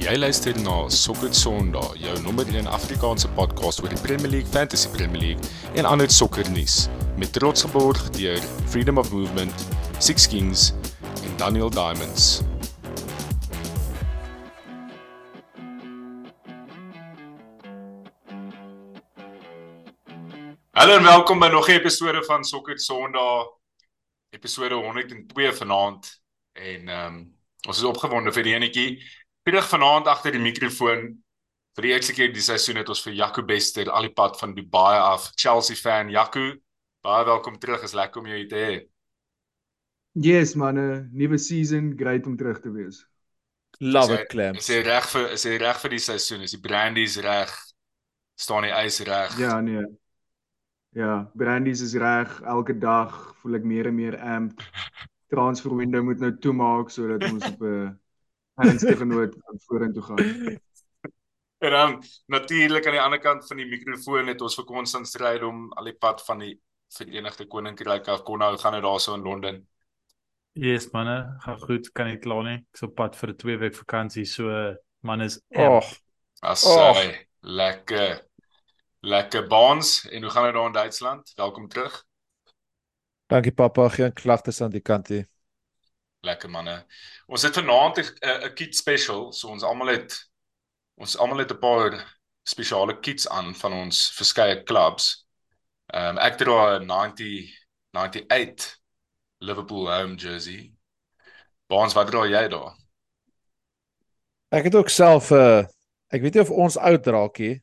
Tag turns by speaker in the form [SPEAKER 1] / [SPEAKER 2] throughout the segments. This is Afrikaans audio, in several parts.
[SPEAKER 1] Jy luister na Sokker Sondag, jou nommer 1 Afrikaanse podcast oor die Premier League, Fantasy Premier League en ander sokkernuus. Met trots geborg deur Freedom of Movement, Six Kings en Daniel Diamonds. Hallo en welkom by nog 'n episode van Sokker Sondag, episode 102 vanaand. En ehm um, ons is opgewonde vir die enetjie Terug vanaand agter die mikrofoon vir die eerste keer die seisoen het ons vir Jaco Bester al die pad van Dubai af. Chelsea fan Jaco, baie welkom terug. Is lekker om jou hier te hê.
[SPEAKER 2] Yes man, 'n nuwe season, great om terug te wees.
[SPEAKER 3] Love it, Clem.
[SPEAKER 1] Is jy reg vir is jy reg vir die seisoen? Is die brandies reg? Staan die ys reg?
[SPEAKER 2] Ja, nee. Ja, brandies is reg. Elke dag voel ek meer en meer amped. Transfer window moet nou toemaak sodat ons op 'n ernstige noot aan vorentoe gaan.
[SPEAKER 1] En dan natuurlik aan die ander kant van die mikrofoon het ons vir Konstant stryd om al die pad van die Verenigde Koninkryk af kon nou gaan hy daarso in Londen.
[SPEAKER 3] Yes manne, gaan goed, kan nie kla nie. Ek's op pad vir 'n 2 week vakansie, so man is
[SPEAKER 1] ag, as hy lekker lekker bonds en hoe gaan dit daar in Duitsland? Welkom terug.
[SPEAKER 3] Dankie pappa, geen klagtes aan die kant hier.
[SPEAKER 1] Lekker manne. Ons het vanaand 'n kit special, so ons almal het ons almal het 'n paar spesiale kits aan van ons verskeie clubs. Ehm um, ek dra 'n 90 98 Liverpool home jersey. Baans, wat dra jy daar?
[SPEAKER 3] Ek het ook self 'n uh, eh, ek weet nie of ons oud raakie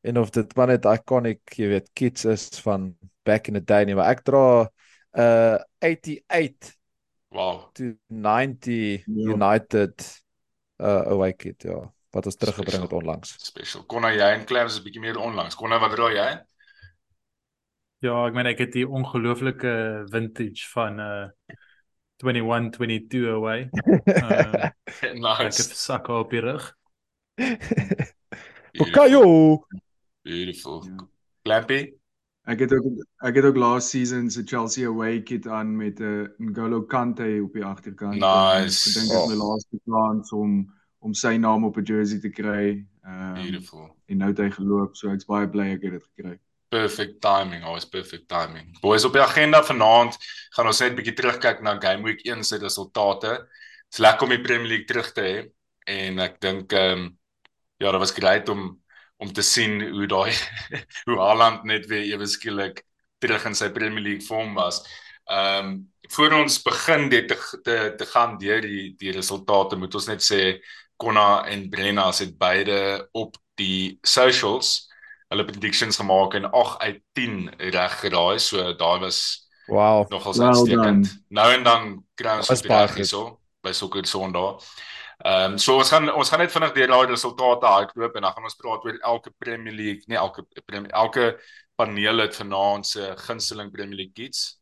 [SPEAKER 3] en of dit maar net iconic, jy weet, kits is van back in the day nie, maar ek dra 'n uh, 88
[SPEAKER 1] Wow.
[SPEAKER 3] To 90 ja. United uh away kit ja. Wat ons teruggebring het onlangs.
[SPEAKER 1] Special. Kon jy en Clams 'n bietjie meer onlangs. Kon wat dra jy?
[SPEAKER 3] Ja, ek meen ek het die ongelooflike vintage van uh 21 22 away. Uh
[SPEAKER 1] nice.
[SPEAKER 3] Ek het sak op die rug.
[SPEAKER 1] Okayo. Beautiful. Ja. Clampy.
[SPEAKER 2] Ek het ook ek het ook last season se Chelsea away kit aan met 'n uh, N'Golo Kante op die agterkant.
[SPEAKER 1] Nice.
[SPEAKER 2] Ek dink dit is my oh. laaste kans om om sy naam op 'n jersey te kry.
[SPEAKER 1] Um, Beautiful.
[SPEAKER 2] En nou het hy geloop, so ek's baie bly ek het dit gekry.
[SPEAKER 1] Perfect timing, always perfect timing. Boys op die agenda vanaand gaan ons net 'n bietjie terugkyk na Game Week 1 se resultate. Dit's lekker om die Premier League terug te hê en ek dink ehm um, ja, dit was great om om te sien hoe daai hoe Haaland net weer ewe skielik terug in sy Premier League vorm was. Ehm um, voor ons begin dit te, te te gaan deur die die resultate moet ons net sê Konna en Brenna het beide op die socials hulle predictions gemaak en 8 uit 10 reg geraai. So daar was
[SPEAKER 3] wow,
[SPEAKER 1] nogals well uitstekend. Nou en dan kry ons baie hierso by Sokker Sondag. Ehm um, so ons gaan ons gaan net vinnig deur daai resultate hardloop en dan gaan ons praat oor elke Premier League, nie elke Premier elke paneel het vanaand se gunsteling Premier League kits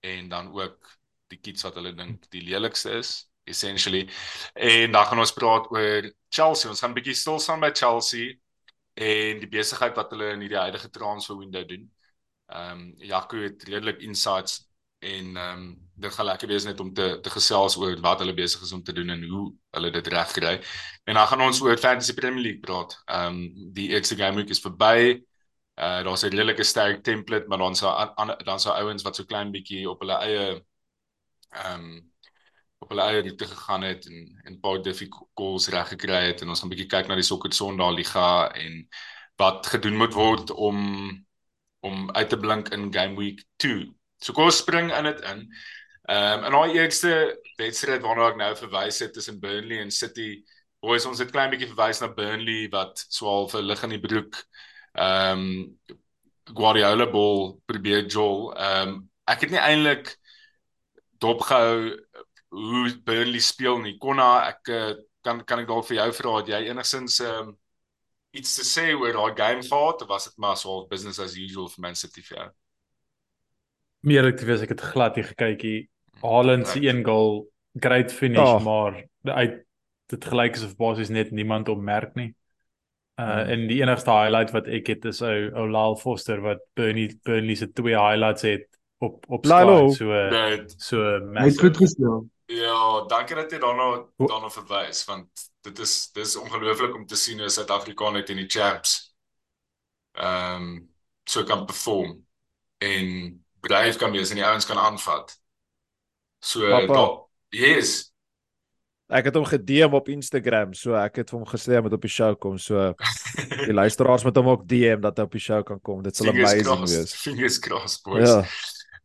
[SPEAKER 1] en dan ook die kits wat hulle dink die lelikste is essentially. En dan gaan ons praat oor Chelsea. Ons gaan 'n bietjie stil staan by Chelsea en die besigheid wat hulle in hierdie huidige transfer window doen. Ehm um, Jaco het redelik insights en ehm um, dit gaan lekker wees net om te te gesels oor wat hulle besig is om te doen en hoe hulle dit regkry. En dan gaan ons oor Fantasy Premier League praat. Ehm um, die eerste game week is verby. Uh daar's 'n redelike sterk template, maar dan sou dan sou ouens wat so klein bietjie op hulle eie ehm um, op hulle eie route gegaan het en en paar difficulties reg gekry het en ons gaan bietjie kyk na die Sokker Sondag liga en wat gedoen moet word om om uit te blink in game week 2. So kom ons spring in dit in. Ehm um, en daai eerste wedstryd waarna ek nou verwys het tussen Burnley en City, boys ons het klein bietjie verwys na Burnley wat swaal vir lig in die broek. Ehm um, Guardiola ball probeer Joel. Ehm um, ek het nie eintlik dopgehou hoe Burnley speel nie. Konna ek uh, kan kan ek dalk vir jou vra dat jy enigsins ehm um, iets te sê oor daai game fought of was dit maar so business as usual vir Man City vir jou?
[SPEAKER 3] Meer ek te wees ek het glad hier gekyk hier Haaland se een goal great finish oh. maar uit dit gelyk is of basies net niemand opmerk nie. Uh hmm. en die enigste highlight wat ek het is ou ou Lyle Foster wat Burnley Burnley se twee highlights het op op Sky so
[SPEAKER 2] net. so
[SPEAKER 3] hy het
[SPEAKER 2] goed gespeel.
[SPEAKER 1] Ja, dankie dat jy daarna daarna verwys want dit is dis ongelooflik om te sien hoe Suid-Afrika net in die champs ehm um, so kan perform en bedryf kan wees en die ouens kan aanvat. So da, yes.
[SPEAKER 4] Ek het hom gediem op Instagram, so ek het hom gesê hy moet op die show kom. So die luisteraars moet hom ook DM dat hy op die show kan kom. Dit sal amazing crossed, wees.
[SPEAKER 1] Fingers crossed boys. Ja.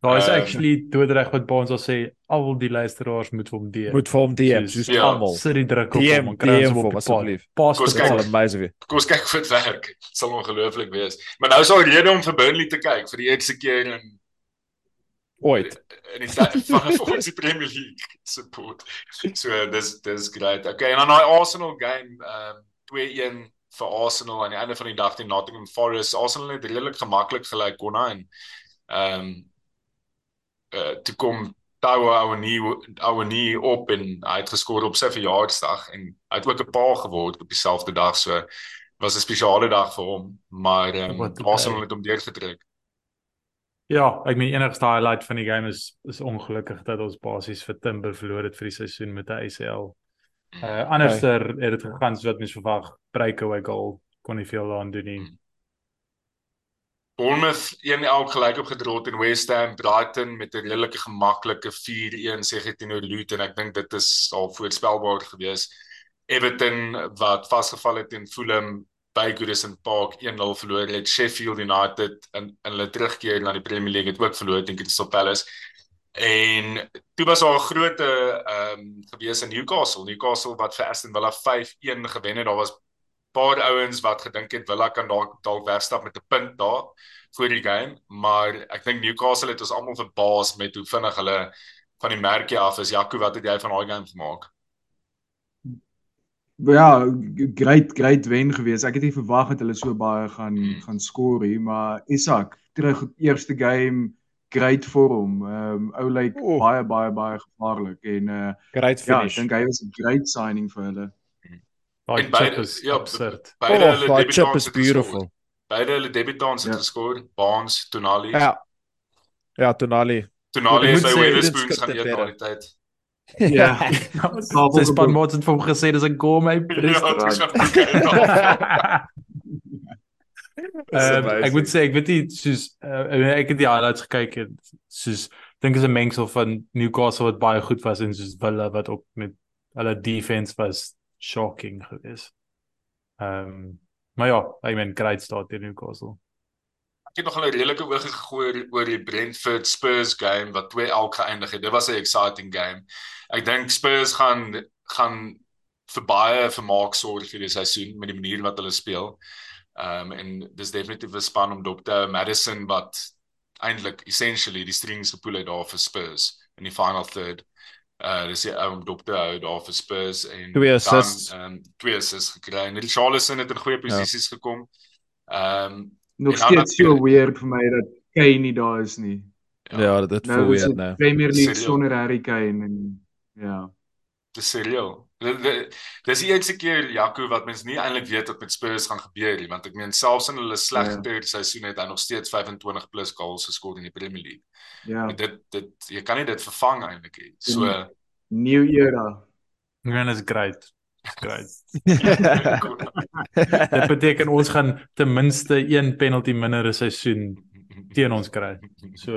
[SPEAKER 3] Daar is um, actually doodreg wat Baans al sê, al die luisteraars moet vir hom DM.
[SPEAKER 4] Moet vir hom DM, soos ja. almal.
[SPEAKER 3] Sit die druk op
[SPEAKER 4] DM, hom en kry hom op asseblief.
[SPEAKER 1] Pas dit sal amazing wees. Kom kyk vir dit werk. Dit sal ongelooflik wees. Maar nou is al rede om vir Burnley te kyk vir die eerste keer in
[SPEAKER 4] ooit
[SPEAKER 1] in die van ons die Premier League support. So dis dis great. Okay, en dan daai Arsenal game, ehm um, 2-1 vir Arsenal aan die einde van die dag teen Nottingham Forest. Arsenal het redelik gemaklik gelyk kon en ehm um, uh toe kom Tawa ou ou nie op en hy het geskor op sy verjaarsdag en hy het ook 'n pa geword op dieselfde dag so was 'n spesiale dag vir hom maar um, Arsenal het hom deurgetrek.
[SPEAKER 3] Ja, ek meen enigste highlight van die game is is ongelukkig dat ons basies vir Timber verloor het vir die seisoen met 'n ACL. Uh anderster okay. het dit gegaan soos wat mens verwag, breakaway goal kon nie veel aan doen nie.
[SPEAKER 1] Bournemouth een elk gelyk op gedrol teen West Ham, Brighton met 'n redelike gemaklike 4-1 sege teenoor Luton. Ek dink dit is al voorspelbaar gewees. Everton wat vasgevall het teen Fulham by Goodison Park 1-0 verloor het. Sheffield United in in hulle terugkeer na die Premier League het ook verloor teen Crystal Palace. En toe was daar 'n groot ehm um, gewees in Newcastle. Newcastle wat vir Aston Villa 5-1 gewen het. Daar was paar ouens wat gedink het Villa kan dalk dalk wegstap met 'n punt daar voor die game, maar ek dink Newcastle het ons almal verbaas met hoe vinnig hulle van die merkie af is. Jaco, wat het jy van daai game gemaak?
[SPEAKER 2] Ja, great great wen gewees. Ek het nie verwag dat hulle so baie gaan hmm. gaan skoor hier, maar Isak terug eerste game great vorm. Ehm um, ou lyk like, oh. baie baie baie gevaarlik en uh
[SPEAKER 4] great finish.
[SPEAKER 2] Ja, ek dink hy was 'n great signing vir hulle.
[SPEAKER 3] Daai chip is ja, absurd.
[SPEAKER 4] Beide oh, hulle debutants is beautiful.
[SPEAKER 1] Beide hulle debutants het ja. geskor, Baans, Tonali.
[SPEAKER 4] Ja. Ja, Tonali.
[SPEAKER 1] Tonali is by Wetherspoons gaan eet daai tyd.
[SPEAKER 3] Ja. Dis span moet het vir hom gesê dis 'n gourmet restaurant. Um, ek moet sê ek weet nie soos uh, ek het die highlights gekyk en soos dink is 'n mengsel van Newcastle wat baie goed was en soos Villa wat ook met hulle defense was shocking gewees. Ehm um, maar ja, I mean great start teen Newcastle.
[SPEAKER 1] Het nog 'n redelike oog gegooi oor die Brentford Spurs game wat 2-1 geëindig het. Dit was 'n exciting game. Ek dink Spurs gaan gaan vir baie vermaak sorg vir die seisoen met die manier wat hulle speel. Ehm um, en dis definitief 'n span om dop te hou. Madison wat eintlik essentially die strings gepoel het daar vir Spurs in die final third uh dis die ou om dop te hou daar vir Spurs en
[SPEAKER 4] twee assists
[SPEAKER 1] ehm um, twee assists gekry en die Charleston het in goeie posisies ja. gekom. Ehm um,
[SPEAKER 2] nog steeds so weird vir my dat Kane nie daar is nie.
[SPEAKER 4] Ja, ja dit nou, voel weird nou.
[SPEAKER 2] Premier League sonder Harry Kane en ja.
[SPEAKER 1] Dis serieus. Dis die enigste keer Jaco wat mens nie eintlik weet wat met Spurs gaan gebeur nie want ek meen selfs in hulle slegte ja. seisoen het hy nog steeds 25 plus goals geskor in die Premier League. Ja. En dit dit jy kan nie dit vervang eintlik nie. So
[SPEAKER 2] new era.
[SPEAKER 3] Gaan is great. Dit beteken ons gaan ten minste een penalty minder 'n seisoen teen ons kry. So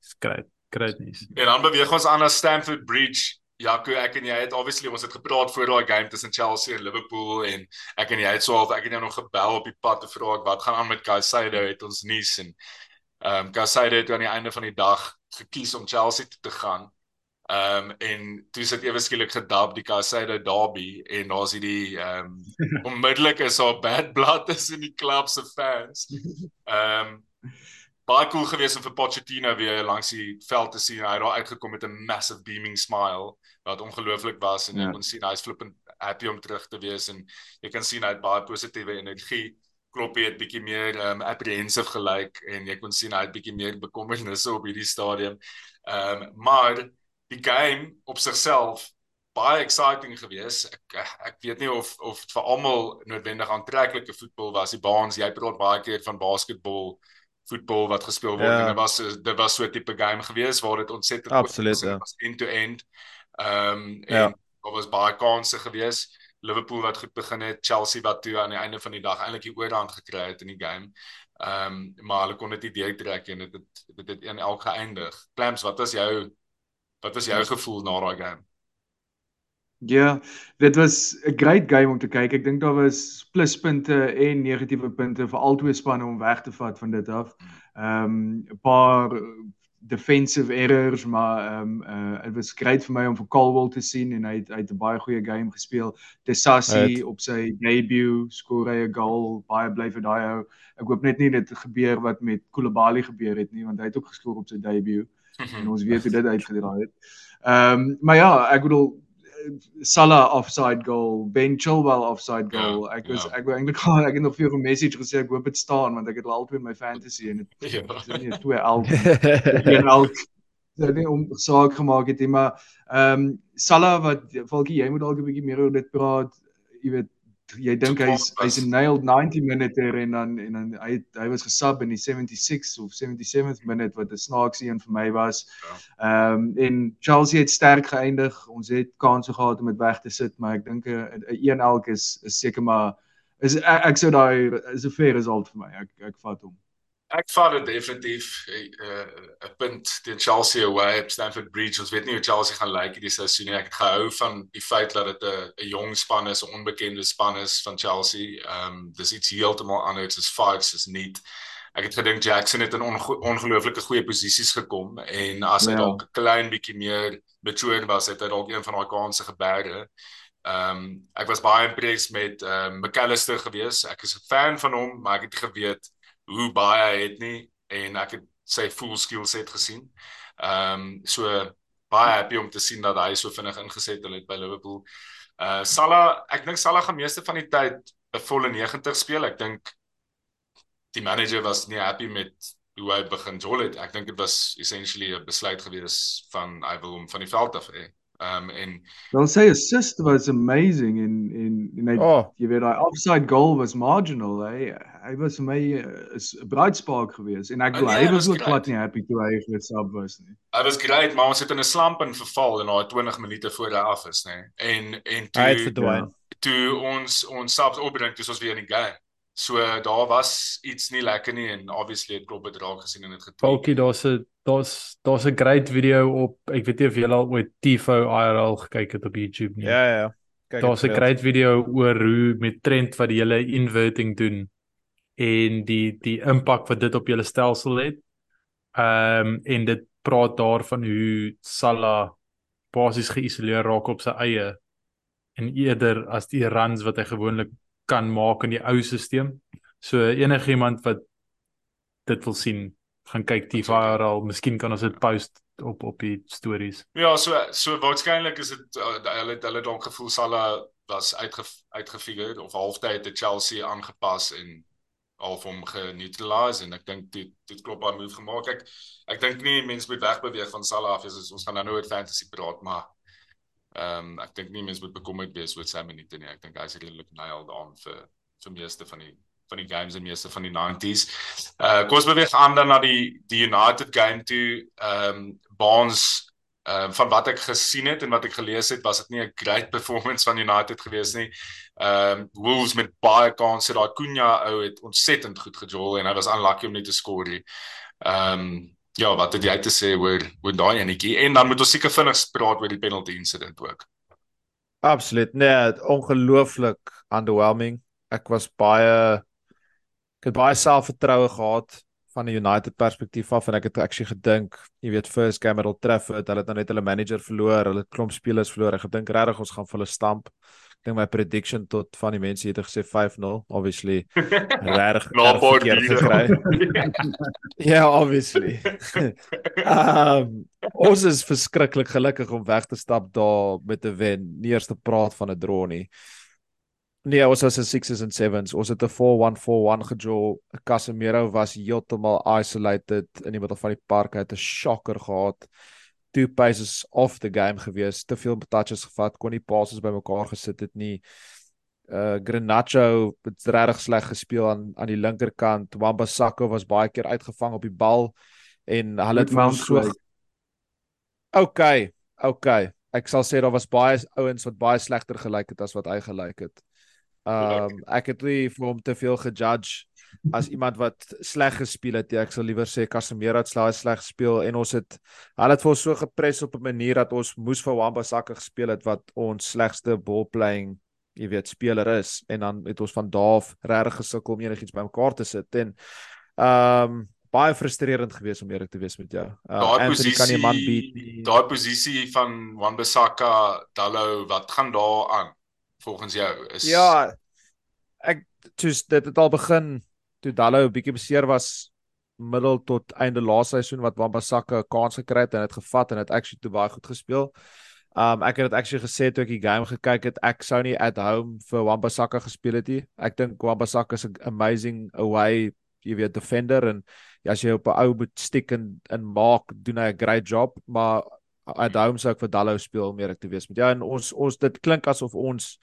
[SPEAKER 3] is great. Great news.
[SPEAKER 1] En dan beweeg ons aan na Stamford Bridge Jaco, ek en jy het obviously ons het gepraat voor daai game tussen Chelsea en Liverpool en ek en jy het so half ek en jy nog gebel op die pad te vra wat gaan aan met Caicedo het ons nuus en ehm um, Caicedo het aan die einde van die dag gekies om Chelsea toe te gaan. Ehm um, en toe sit ewe skielik gedab die Caicedo derby en daar's hierdie ehm um, onmiddellik is daar bad blood tussen die klub se fans. Ehm um, baie cool geweest om vir Pochettino weer langs die veld te sien. Hy het daar uitgekom met 'n massive beaming smile wat ongelooflik was en jy ja. kon sien hy's flippend happy om terug te wees en jy kan sien hy het baie positiewe energie. Kloppie het bietjie meer um apprehensive gelyk en jy kon sien hy het bietjie meer bekommernisse op hierdie stadium. Um maar die game op sigself baie exciting geweest. Ek ek weet nie of of vir almal noodwendig aantreklike voetbal was. Die baans, jy praat baie keer van basketbal voetbal wat gespeel word ja. en dit was dit was so 'n tipe game gewees waar dit ontsettend
[SPEAKER 4] absoluut ja.
[SPEAKER 1] end to end. Ehm um, en ja. daar was baie kansse gewees. Liverpool wat goed begin het, Chelsea wat toe aan die einde van die dag eintlik die oorhand gekry het in die game. Ehm um, maar hulle kon dit nie deurtrek en dit het dit het in elk geëindig. Clamps, wat was jou wat was jou gevoel na daai game?
[SPEAKER 2] Ja, dit was 'n great game om te kyk. Ek dink daar was pluspunte en negatiewe punte vir albei spanne om weg te vat van dit af. Ehm um, 'n paar defensive errors, maar ehm um, uh dit was great vir my om vir Colwell te sien en hy het hy het 'n baie goeie game gespeel. Tesassi op sy debut skoor hy 'n goal, baie bly vir daai ou. Ek hoop net nie dit gebeur wat met Koulibaly gebeur het nie, want hy het ook geskoor op sy debut en ons weet hoe dit uitgedraai het. Ehm um, maar ja, ek bedoel Salah offside goal, Ben Chilwell offside ja, goal. Ja, ek was ja. ek wou eintlik gaan ek het nog vir jou 'n message gesê ek hoop dit staan want ek het al altyd in my fantasy en dit ja. is nie 'n 2 elk een elk dit nie om saak gemaak het nie maar ehm um, Salah wat Falkie jy moet dalk 'n bietjie meer oor dit praat. Jy weet jy dink hy's hy's 'n nailed 90 minute en dan en dan hy hy was gesub in die 76 of 77th minute wat 'n snaakse een vir my was. Ja. Ehm um, en Chelsea het sterk geëindig. Ons het kanse gehad om dit weg te sit, maar ek dink 'n 1 elk is is seker maar is ek, ek sou daai is 'n fair result vir my. Ek ek vat hom.
[SPEAKER 1] Ek vat dit definitief 'n uh, 'n punt teen Chelsea away op Stamford Bridge. Ons weet nie hoe Chelsea gaan lyk like hierdie seisoen nie. Ek het gehou van die feit dat dit 'n 'n jong span is, 'n onbekende span is van Chelsea. Ehm um, dis iets heeltemal anders as Fox is nie. Ek het gedink Jackson het in onge ongelooflike goeie posisies gekom en as hy ja. dalk 'n klein bietjie meer mature was, het hy dalk een van daai kansse geberge. Ehm um, ek was baie impressed met ehm um, McAllister gewees. Ek is 'n fan van hom, maar ek het geweet hoe baie hy het nie en ek het sy full skill set gesien. Ehm um, so baie happy om te sien dat hy so vinnig ingeset het by Liverpool. Uh Salah, ek dink Salah gaan meeste van die tyd 'n volle 90 speel. Ek dink die manager was nie happy met hoe hy begin jol het. Ek dink dit was essentially 'n besluit gewees van hy wil hom van die veld af hê. Um en
[SPEAKER 2] dan sê assist was amazing en en en hy oh. jy weet daai offside goal was marginal hy hy was vir my uh, is 'n bright spark geweest en ek glo hy was ook glad nie happy toe hy vir sub was nie.
[SPEAKER 1] Hy was great maar ons het in 'n slump in verval in daai 20 minute voor hy af is nê. En en toe
[SPEAKER 4] hy het verdwyn.
[SPEAKER 1] Toe ons ons subs opbring toe ons weer in die game. So daar was iets nie lekker nie en obviously het klop dit raak gesien en dit
[SPEAKER 3] getweet. Falkie daar's 'n daar's daar's 'n great video op ek weet nie of julle al ooit Tifo IRL gekyk het op YouTube nie.
[SPEAKER 4] Ja ja.
[SPEAKER 3] Kyk. Daar's 'n great video oor hoe met Trent wat die hele inverting doen en die die impak wat dit op julle stelsel het. Ehm um, en dit praat daarvan hoe Salah basies geïsoleer raak op sy eie en eerder as die runs wat hy gewoonlik kan maak in die ou stelsel. So enigiemand wat dit wil sien, gaan kyk die viral, miskien kan ons dit post op op die stories.
[SPEAKER 1] Ja, so so waarskynlik is dit uh, hulle het hulle dalk gevoel Sala was uitge, uitgefigure of halftyd het Chelsea aangepas en half hom geneutraliseer en ek dink dit dit klop aan move gemaak. Ek ek dink nie mense moet wegbeweeg van Sala af as ons gaan nou oor fantasy praat, maar Ehm um, ek dink nie mense moet bekommerd wees oor sy minute nie. Ek dink hy's redelik nailed on vir vir meeste van die van die games en meeste van die 90s. Uh kom ons beweeg aan dan na die die United game toe. Ehm um, Barnes ehm uh, van wat ek gesien het en wat ek gelees het, was dit nie 'n great performance van United gewees nie. Ehm um, Wolves met baie kansse. Daai Cunha ou het ontsettend goed gejol en hy was unlucky om net te score nie. Ehm um, ja, wat het jy te sê oor oor daai enetjie? En dan moet ons seker vinnig praat oor die penalty incident ook.
[SPEAKER 4] Absoluut. Nee, ongelooflik underwhelming. Ek was baie ek het baie selfvertroue gehad van 'n United perspektief af en ek het actually gedink, jy weet, first game het al tref het, hulle het nou net hulle manager verloor, hulle klomp spelers verloor. Ek gedink regtig ons gaan vir hulle stamp dink my prediction tot van die mense het gesê 5-0 obviously reg verkeerd gekry. ja, obviously. um ons is verskriklik gelukkig om weg te stap daar met 'n wen, nie eers te praat van 'n draw nie. Nee, ons was 'n 6s and 7s. Ons het 'n 4-1-4-1 gejol. Casemiro was heeltemal isolated in die middel van die park. Hy het 'n shocker gehad two paces off the game gewees, te veel touches gevat, kon nie passes bymekaar gesit het nie. Uh Grenacho het regtig sleg gespeel aan aan die linkerkant. Wambasako was baie keer uitgevang op die bal en hulle het van so Okay, okay. ek sal sê daar was baie ouens wat baie slegter gelyk het as wat hy gelyk het. Ehm um, ek het nie vir hom te veel gejudge as iemand wat sleg gespeel het. Ek sal liewer sê Casemiro het sleg sleg gespeel en ons het hulle het vir ons so gepres op 'n manier dat ons moes vir Wan-Bissaka gespeel het wat ons slegste ball playing jy weet speler is en dan het ons van daaf regtig gesukkel om enigiets bymekaar te sit en ehm um, baie frustrerend geweest om eerlik te wees met jou.
[SPEAKER 1] Uh, daai posisie kan nie man beat nie. Daai posisie van Wan-Bissaka, Dallo, wat gaan daar aan volgens jou? Is
[SPEAKER 4] Ja. Ek soos dit het al begin toe Dallo 'n bietjie beseer was middel tot einde laaste seisoen wat Wan-Bissaka 'n kans gekry het en dit gevat en dit actually toe baie goed gespeel. Um ek het dit actually gesê toe ek die game gekyk het, ek sou nie at home vir Wan-Bissaka gespeel het nie. Ek dink Wan-Bissaka is 'n amazing away, jy weet, defender en ja, as jy op 'n ou moet stick en en maak, doen hy 'n great job, maar at home sou ek vir Dallo speel om eerlik te wees met jou. Ja, en ons ons dit klink asof ons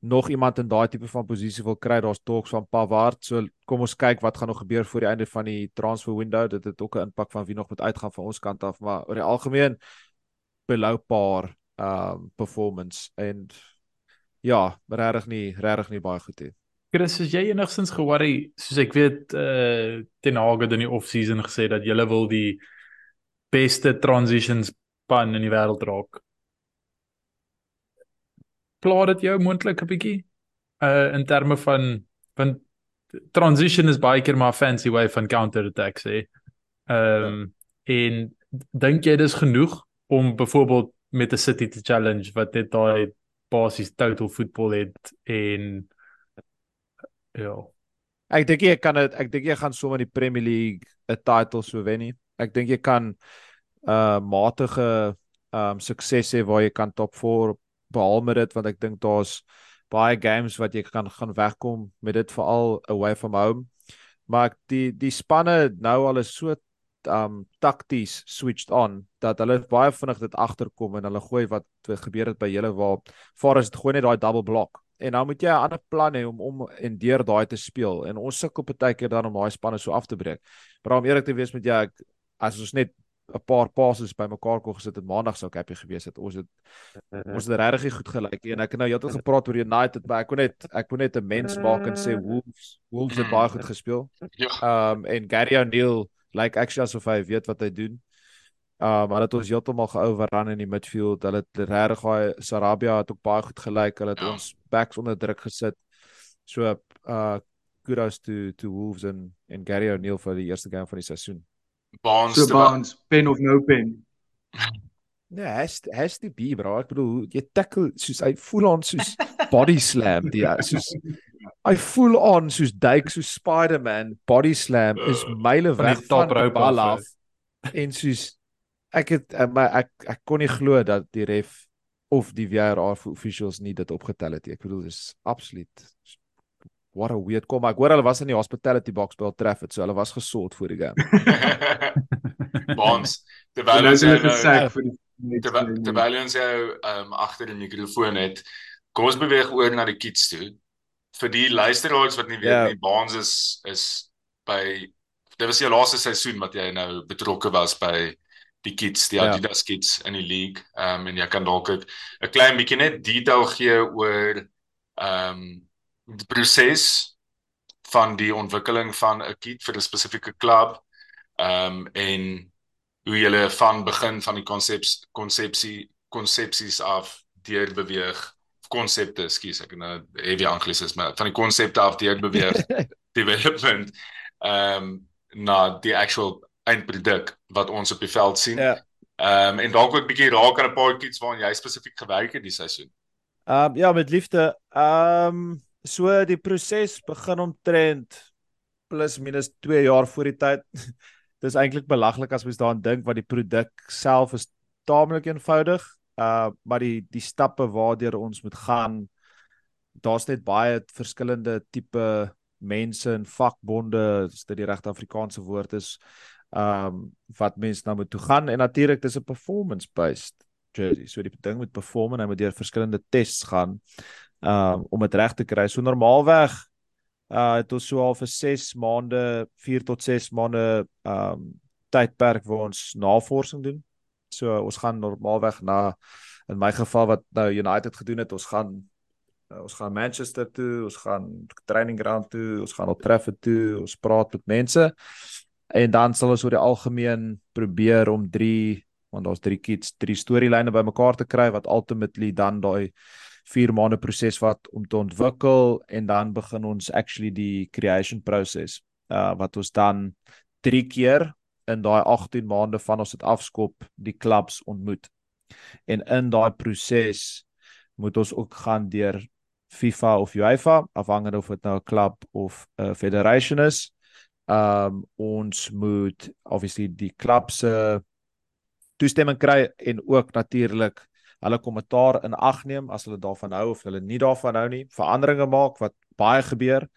[SPEAKER 4] nog iemand in daai tipe van posisie wil kry. Daar's talks van Pavard. So kom ons kyk wat gaan nog gebeur voor die einde van die transfer window. Dit het ook 'n impak van wie nog moet uitgaan van ons kant af, maar oor die algemeen below par um performance en ja, regtig nie regtig nie baie goed nie.
[SPEAKER 3] Chris, is jy enigstens ge-worry soos ek weet uh Ten Hag het in die off-season gesê dat julle wil die beste transitions span in die wêreld raak. Plaat dit jou moontlik 'n bietjie uh in terme van van transition is baie keer maar 'n fancy way van counter attack sê. Ehm um, ja. en dink jy dis genoeg om byvoorbeeld met 'n City te challenge wat net daai basies total football het en ja.
[SPEAKER 4] Ek dink jy kan dit ek dink jy gaan sommer die Premier League 'n title so wen nie. Ek dink jy kan uh matige um sukses hê waar jy kan top 4 behaal met dit want ek dink daar's baie games wat jy kan gaan wegkom met dit veral away from home. Maar die die spanne nou al is so um takties switched on dat hulle baie vinnig dit agterkom en hulle gooi wat gebeur het by julle waar Forest gooi net daai double block en nou moet jy 'n ander plan hê om om en deur daai te speel en ons sukkel baie keer dan om daai spanne so af te breek. Maar om eerlik te wees met jou ek as ons net 'n paar passes bymekaar kon gesit het maandag sou ek happy gewees het. Ons het ons het regtig goed gelyk en ek het nou heeltyd gepraat oor United, maar ek kon net ek kon net 'n mens maak en sê Wolves Wolves het baie goed gespeel. Ja. Um en Gary O'Neil lyk like actually asof hy weet wat hy doen. Um hulle het ons heeltemal geoverrun in die midfield. Hulle het regtig daai Sarabia het ook baie goed gelyk. Hulle het ja. ons backs onder druk gesit. So uh kudos to to Wolves en en Gary O'Neil vir die eerste game van die seisoen.
[SPEAKER 2] Barnes so Barnes pen of no pen.
[SPEAKER 4] Nee, has has to be bro. Ek bedoel jy tackle soos hy voel aan soos body slam die soos I full on soos duik soos Spider-Man body slam is myle weg van die bal af en soos ek het eh, maar ek ek kon nie glo dat die ref of die VAR officials nie dit opgetel het nie ek bedoel dis absoluut what a weird kom ek hoor hulle was in die hospitality box by Old Trafford so hulle was gesort voor die game
[SPEAKER 1] Bonds terwyl ons nou terwyl ons jou um agter die mikrofoon het kom ons beweeg oor na die kids toe vir die luisteraars wat nie weet yeah. Ja. nie, Baans is is by dit was die laaste seisoen wat jy nou betrokke was by die kids, die ja. Adidas yeah. kids in die league. Ehm um, en jy kan dalk 'n klein bietjie net detail gee oor ehm um, die proses van die ontwikkeling van 'n kid vir 'n spesifieke klub. Ehm um, en hoe jy van begin van die konseps konsepsie konsepsies af deur beweeg konsepte, ekskuus, ek nou heavy anglisisme van die konsepte af deur beweeg development ehm um, na die actual eindproduk wat ons op die veld sien. Ja. Ehm um, en dalk ook 'n bietjie raak aan 'n paar iets waaraan jy spesifiek gewerk het die seisoen.
[SPEAKER 4] Ehm um, ja, met liefde. Ehm um, so die proses begin omtrent plus minus 2 jaar voor die tyd. Dis eintlik belaglik as mens daaraan dink wat die produk self is taamlik eenvoudig uh maar die die stappe waardeur ons moet gaan daar's net baie verskillende tipe mense en vakbonde as dit die regte Afrikaanse woord is um wat mense nou moet toe gaan. En natuurlik dis 'n performance based jersey. So die ding moet perform en hy moet deur verskillende tests gaan um om dit reg te kry. So normaalweg uh het ons so al vir 6 maande 4 tot 6 maande um tydperk waar ons navorsing doen. So ons gaan normaalweg na in my geval wat nou United gedoen het, ons gaan uh, ons gaan Manchester toe, ons gaan training ground toe, ons gaan op Trafford toe, ons praat met mense. En dan sal ons oor die algemeen probeer om 3 want daar's 3 kids, 3 storielyne bymekaar te kry wat ultimately dan daai 4 maande proses vat om te ontwikkel en dan begin ons actually die creation proses uh wat ons dan 3 keer in daai 18 maande van ons dit afskop die clubs ontmoet. En in daai proses moet ons ook gaan deur FIFA of UEFA afhangende of dit nou 'n klub of 'n federation is. Um ons moet obviously die klub se toestemming kry en ook natuurlik hulle kommentaar in ag neem as hulle daarvan hou of hulle nie daarvan hou nie, veranderinge maak wat baie gebeur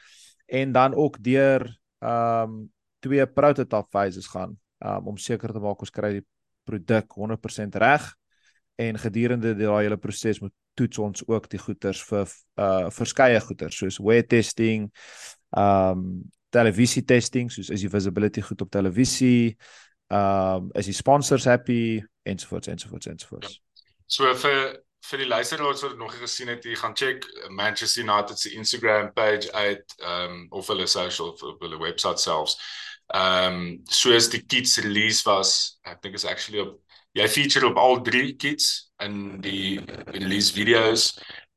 [SPEAKER 4] en dan ook deur um twee prototype phases gaan um, om seker te maak ons kry die produk 100% reg en gedurende daai hele proses moet toets ons ook die goeders vir uh verskeie goeders soos wear testing, um televisie testing soos is die visibility goed op televisie, um is die sponsors happy ensovoorts ensovoorts ensovoorts.
[SPEAKER 1] So vir vir die luisteraars wat nog nie gesien het, jy gaan check Manchester United se Instagram page uit um of hulle social of hulle webwerf selfs. Ehm um, soos die kits release was, ek dink is actually op jy feature op al drie kits in die release videos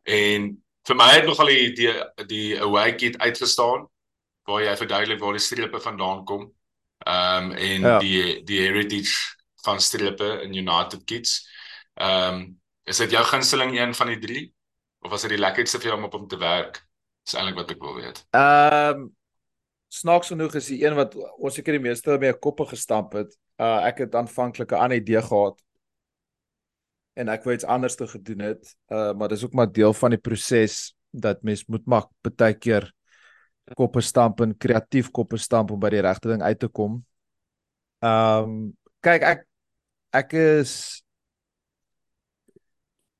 [SPEAKER 1] en vir my het nogal die die, die away kit uitgestaan waar jy verduidelik waar die strepe vandaan kom. Ehm um, en ja. die die heritage van strepe in United kits. Ehm um, is dit jou gunsteling een van die drie of was dit die lekkerste vir jou om op hom te werk? Dis eintlik wat ek wil weet.
[SPEAKER 4] Ehm um, snaaks genoeg is die een wat ons seker die meeste mee koppe gestamp het. Uh ek het aanvanklik 'n ander idee gehad en ek wou iets anders te gedoen het. Uh maar dis ook maar deel van die proses dat mens moet maak baie keer koppe stamp en kreatief koppe stamp om by die regte ding uit te kom. Ehm um, kyk ek ek is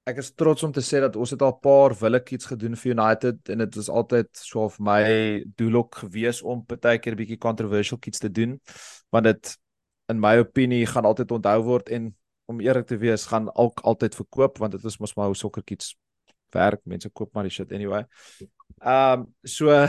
[SPEAKER 4] ek is trots om te sê dat ons het al 'n paar willetjies gedoen vir United en dit is altyd so vir my doel ook gewees om partykeer 'n bietjie controversial kits te doen want dit in my opinie gaan altyd onthou word en om eerlik te wees gaan ook altyd verkoop want dit is mos maar hoe sokkerkits werk mense koop maar die shit anyway. Ehm um, so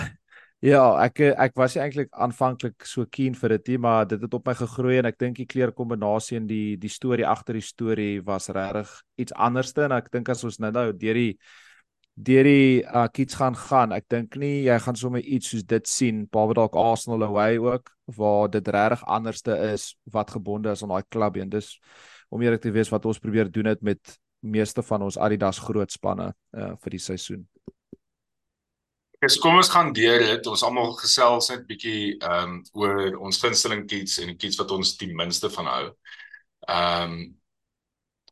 [SPEAKER 4] Ja, ek ek was eintlik aanvanklik so keen vir dit, maar dit het op my gegroei en ek dink die kleurkombinasie en die die storie agter die storie was regtig iets anderste en ek dink as ons nou nou deur die deur die uh, kits gaan gaan, ek dink nie jy gaan sommer iets soos dit sien, behalwe dalk Arsenal away ook waar dit regtig anderste is wat gebonde is aan daai klub en dis om eerlik te wees wat ons probeer doen het met meeste van ons Adidas groot spanne uh, vir die seisoen.
[SPEAKER 1] So kom ons gaan deur dit. Ons almal gesels net bietjie ehm um, oor ons gunsteling kits en die kits wat ons die minste van hou. Ehm um,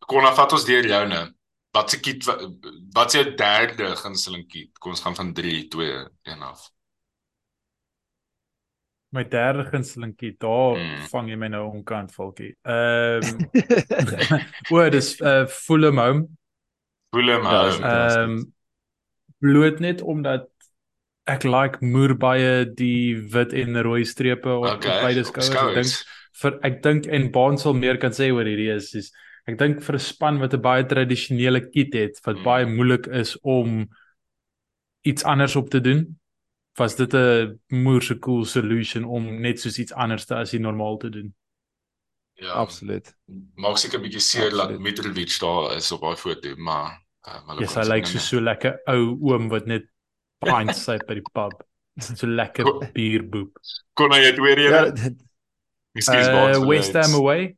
[SPEAKER 1] kom ons vat ons deur jou nou. Wat se kit wat se derde gunsteling kit? Kom ons gaan van 3, 2, 1 af.
[SPEAKER 3] My derde gunsteling kit, daar hmm. vang jy my nou onkant volkie. Ehm um, o, dis uh Fulham Home.
[SPEAKER 1] Fulham Home.
[SPEAKER 3] Ehm bloot net omdat ek like moer baie die wit en rooi strepe op, okay. op beide skouers. Ek dink vir ek dink en Baan sal meer kan sê oor hierdie is is ek dink vir 'n span wat 'n baie tradisionele kit het wat hmm. baie moeilik is om iets anders op te doen. Was dit 'n moerse cool solution om net soos iets anders te as jy normaal te doen?
[SPEAKER 4] Ja, absoluut.
[SPEAKER 1] Maak seker 'n bietjie seer dat Mitrovic daar is op daai foto, maar
[SPEAKER 3] uh, maar Ja, hy lyk so so lekker ou oom wat net pints uit by die pub. So lekker bierboep.
[SPEAKER 1] Kon hy dit weer hê?
[SPEAKER 3] Miskien uh, West Ham away.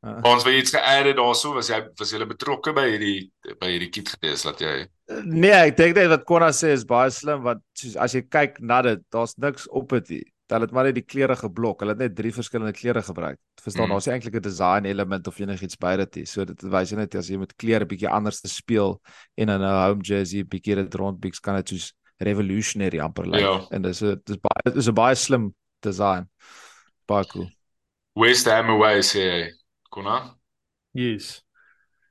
[SPEAKER 1] Uh. Ons het iets geadd daarso, was jy was jy betrokke by hierdie by hierdie kit gewees dat jy
[SPEAKER 4] Nee, ek dink net wat Konna sê is baie slim want soos as jy kyk na dit, daar's niks op dit nie. Hulle het maar net die kleure geblok. Hulle het net drie verskillende kleure gebruik. Verstaan, mm. daar's eintlik 'n design element of enigiets by dit. So dit wys net as jy met kleure bietjie anders te speel en in 'n home jersey bietjie dit rondbiks kan dit soos revolutionary amper lyk. Ja. En dis 'n dis baie dis 'n baie slim design. Baie cool.
[SPEAKER 1] West Ham away sê Kona.
[SPEAKER 3] Yes.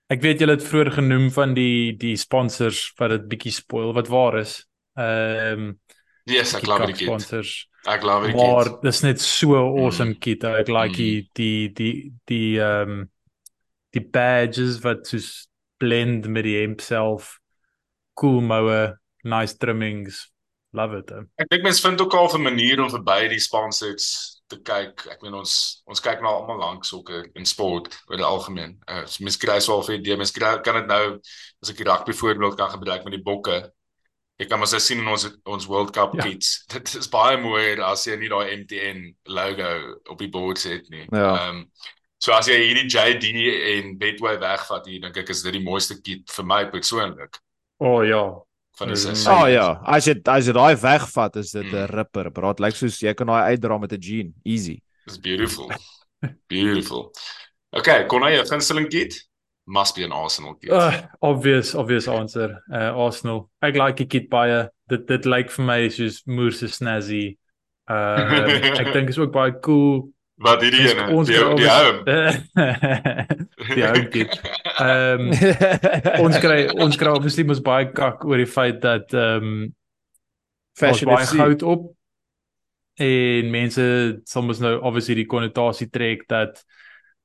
[SPEAKER 3] Ek weet julle het vroeër genoem van die die sponsors wat dit bietjie spoil wat waar is. Ehm um,
[SPEAKER 1] Yes, ek glo dit. Sponsors. Ek glo
[SPEAKER 3] dit. Maar dis net so awesome mm. kit. Ek like mm. die die die ehm um, die badges wat soos blend met die hemp self. Cool moue, nice trimmings. Love it. He.
[SPEAKER 1] Ek dink mense vind ook al 'n manier om verby die sponsors te kyk. Ek meen ons ons kyk nou almal lank sokker in sport oor die algemeen. Uh mens kry swaar vir die mens kry kan dit nou as ek die rugby voorbeeld kan gebruik met die bokke. Ek kan maar sê sien in ons ons World Cup ja. kits. Dit is baie mooi as jy nie daai MTN logo op die bord sit nie. Ja. Ehm ja. um, so as jy hierdie JD en Betway wegvat hier dink ek is dit die mooiste kit vir my persoonlik.
[SPEAKER 3] O oh, ja,
[SPEAKER 4] van die seisoen. Oh ja, as jy as jy daai wegvat is dit 'n mm. ripper. Braat lyk like soos jy kan daai uitdra met 'n jean, easy.
[SPEAKER 1] It's beautiful. beautiful. Okay, kon jy 'n gunsteling kit? Must be an Arsenal kit.
[SPEAKER 3] Uh, obvious, obvious answer. Uh Arsenal. Ek like die kit baie. Dit dit lyk vir my soos moerse snazzy. Uh ek dink is ook baie cool.
[SPEAKER 1] Wat hierdie ene? Die die home.
[SPEAKER 3] die home kit. Ehm ons kry ons kry obviously mos baie kak oor die feit dat ehm um, fashion baie hout op en mense sal mos nou obviously die konnotasie trek dat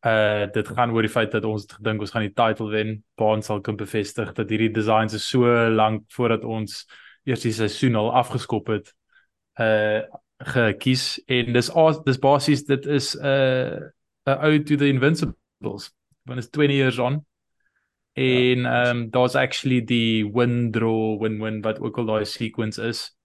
[SPEAKER 3] uh dit gaan oor die feit dat ons gedink ons gaan die title wen. Baan sal kan bevestig dat hierdie designs is so lank voordat ons eers die seisoen al afgeskop het. Uh gekies en dis dis basies dit is 'n uh, 'n ode to the invincibles when it's 20 years on en ehm um, daar's actually die win draw win win wat ook al daai sequence is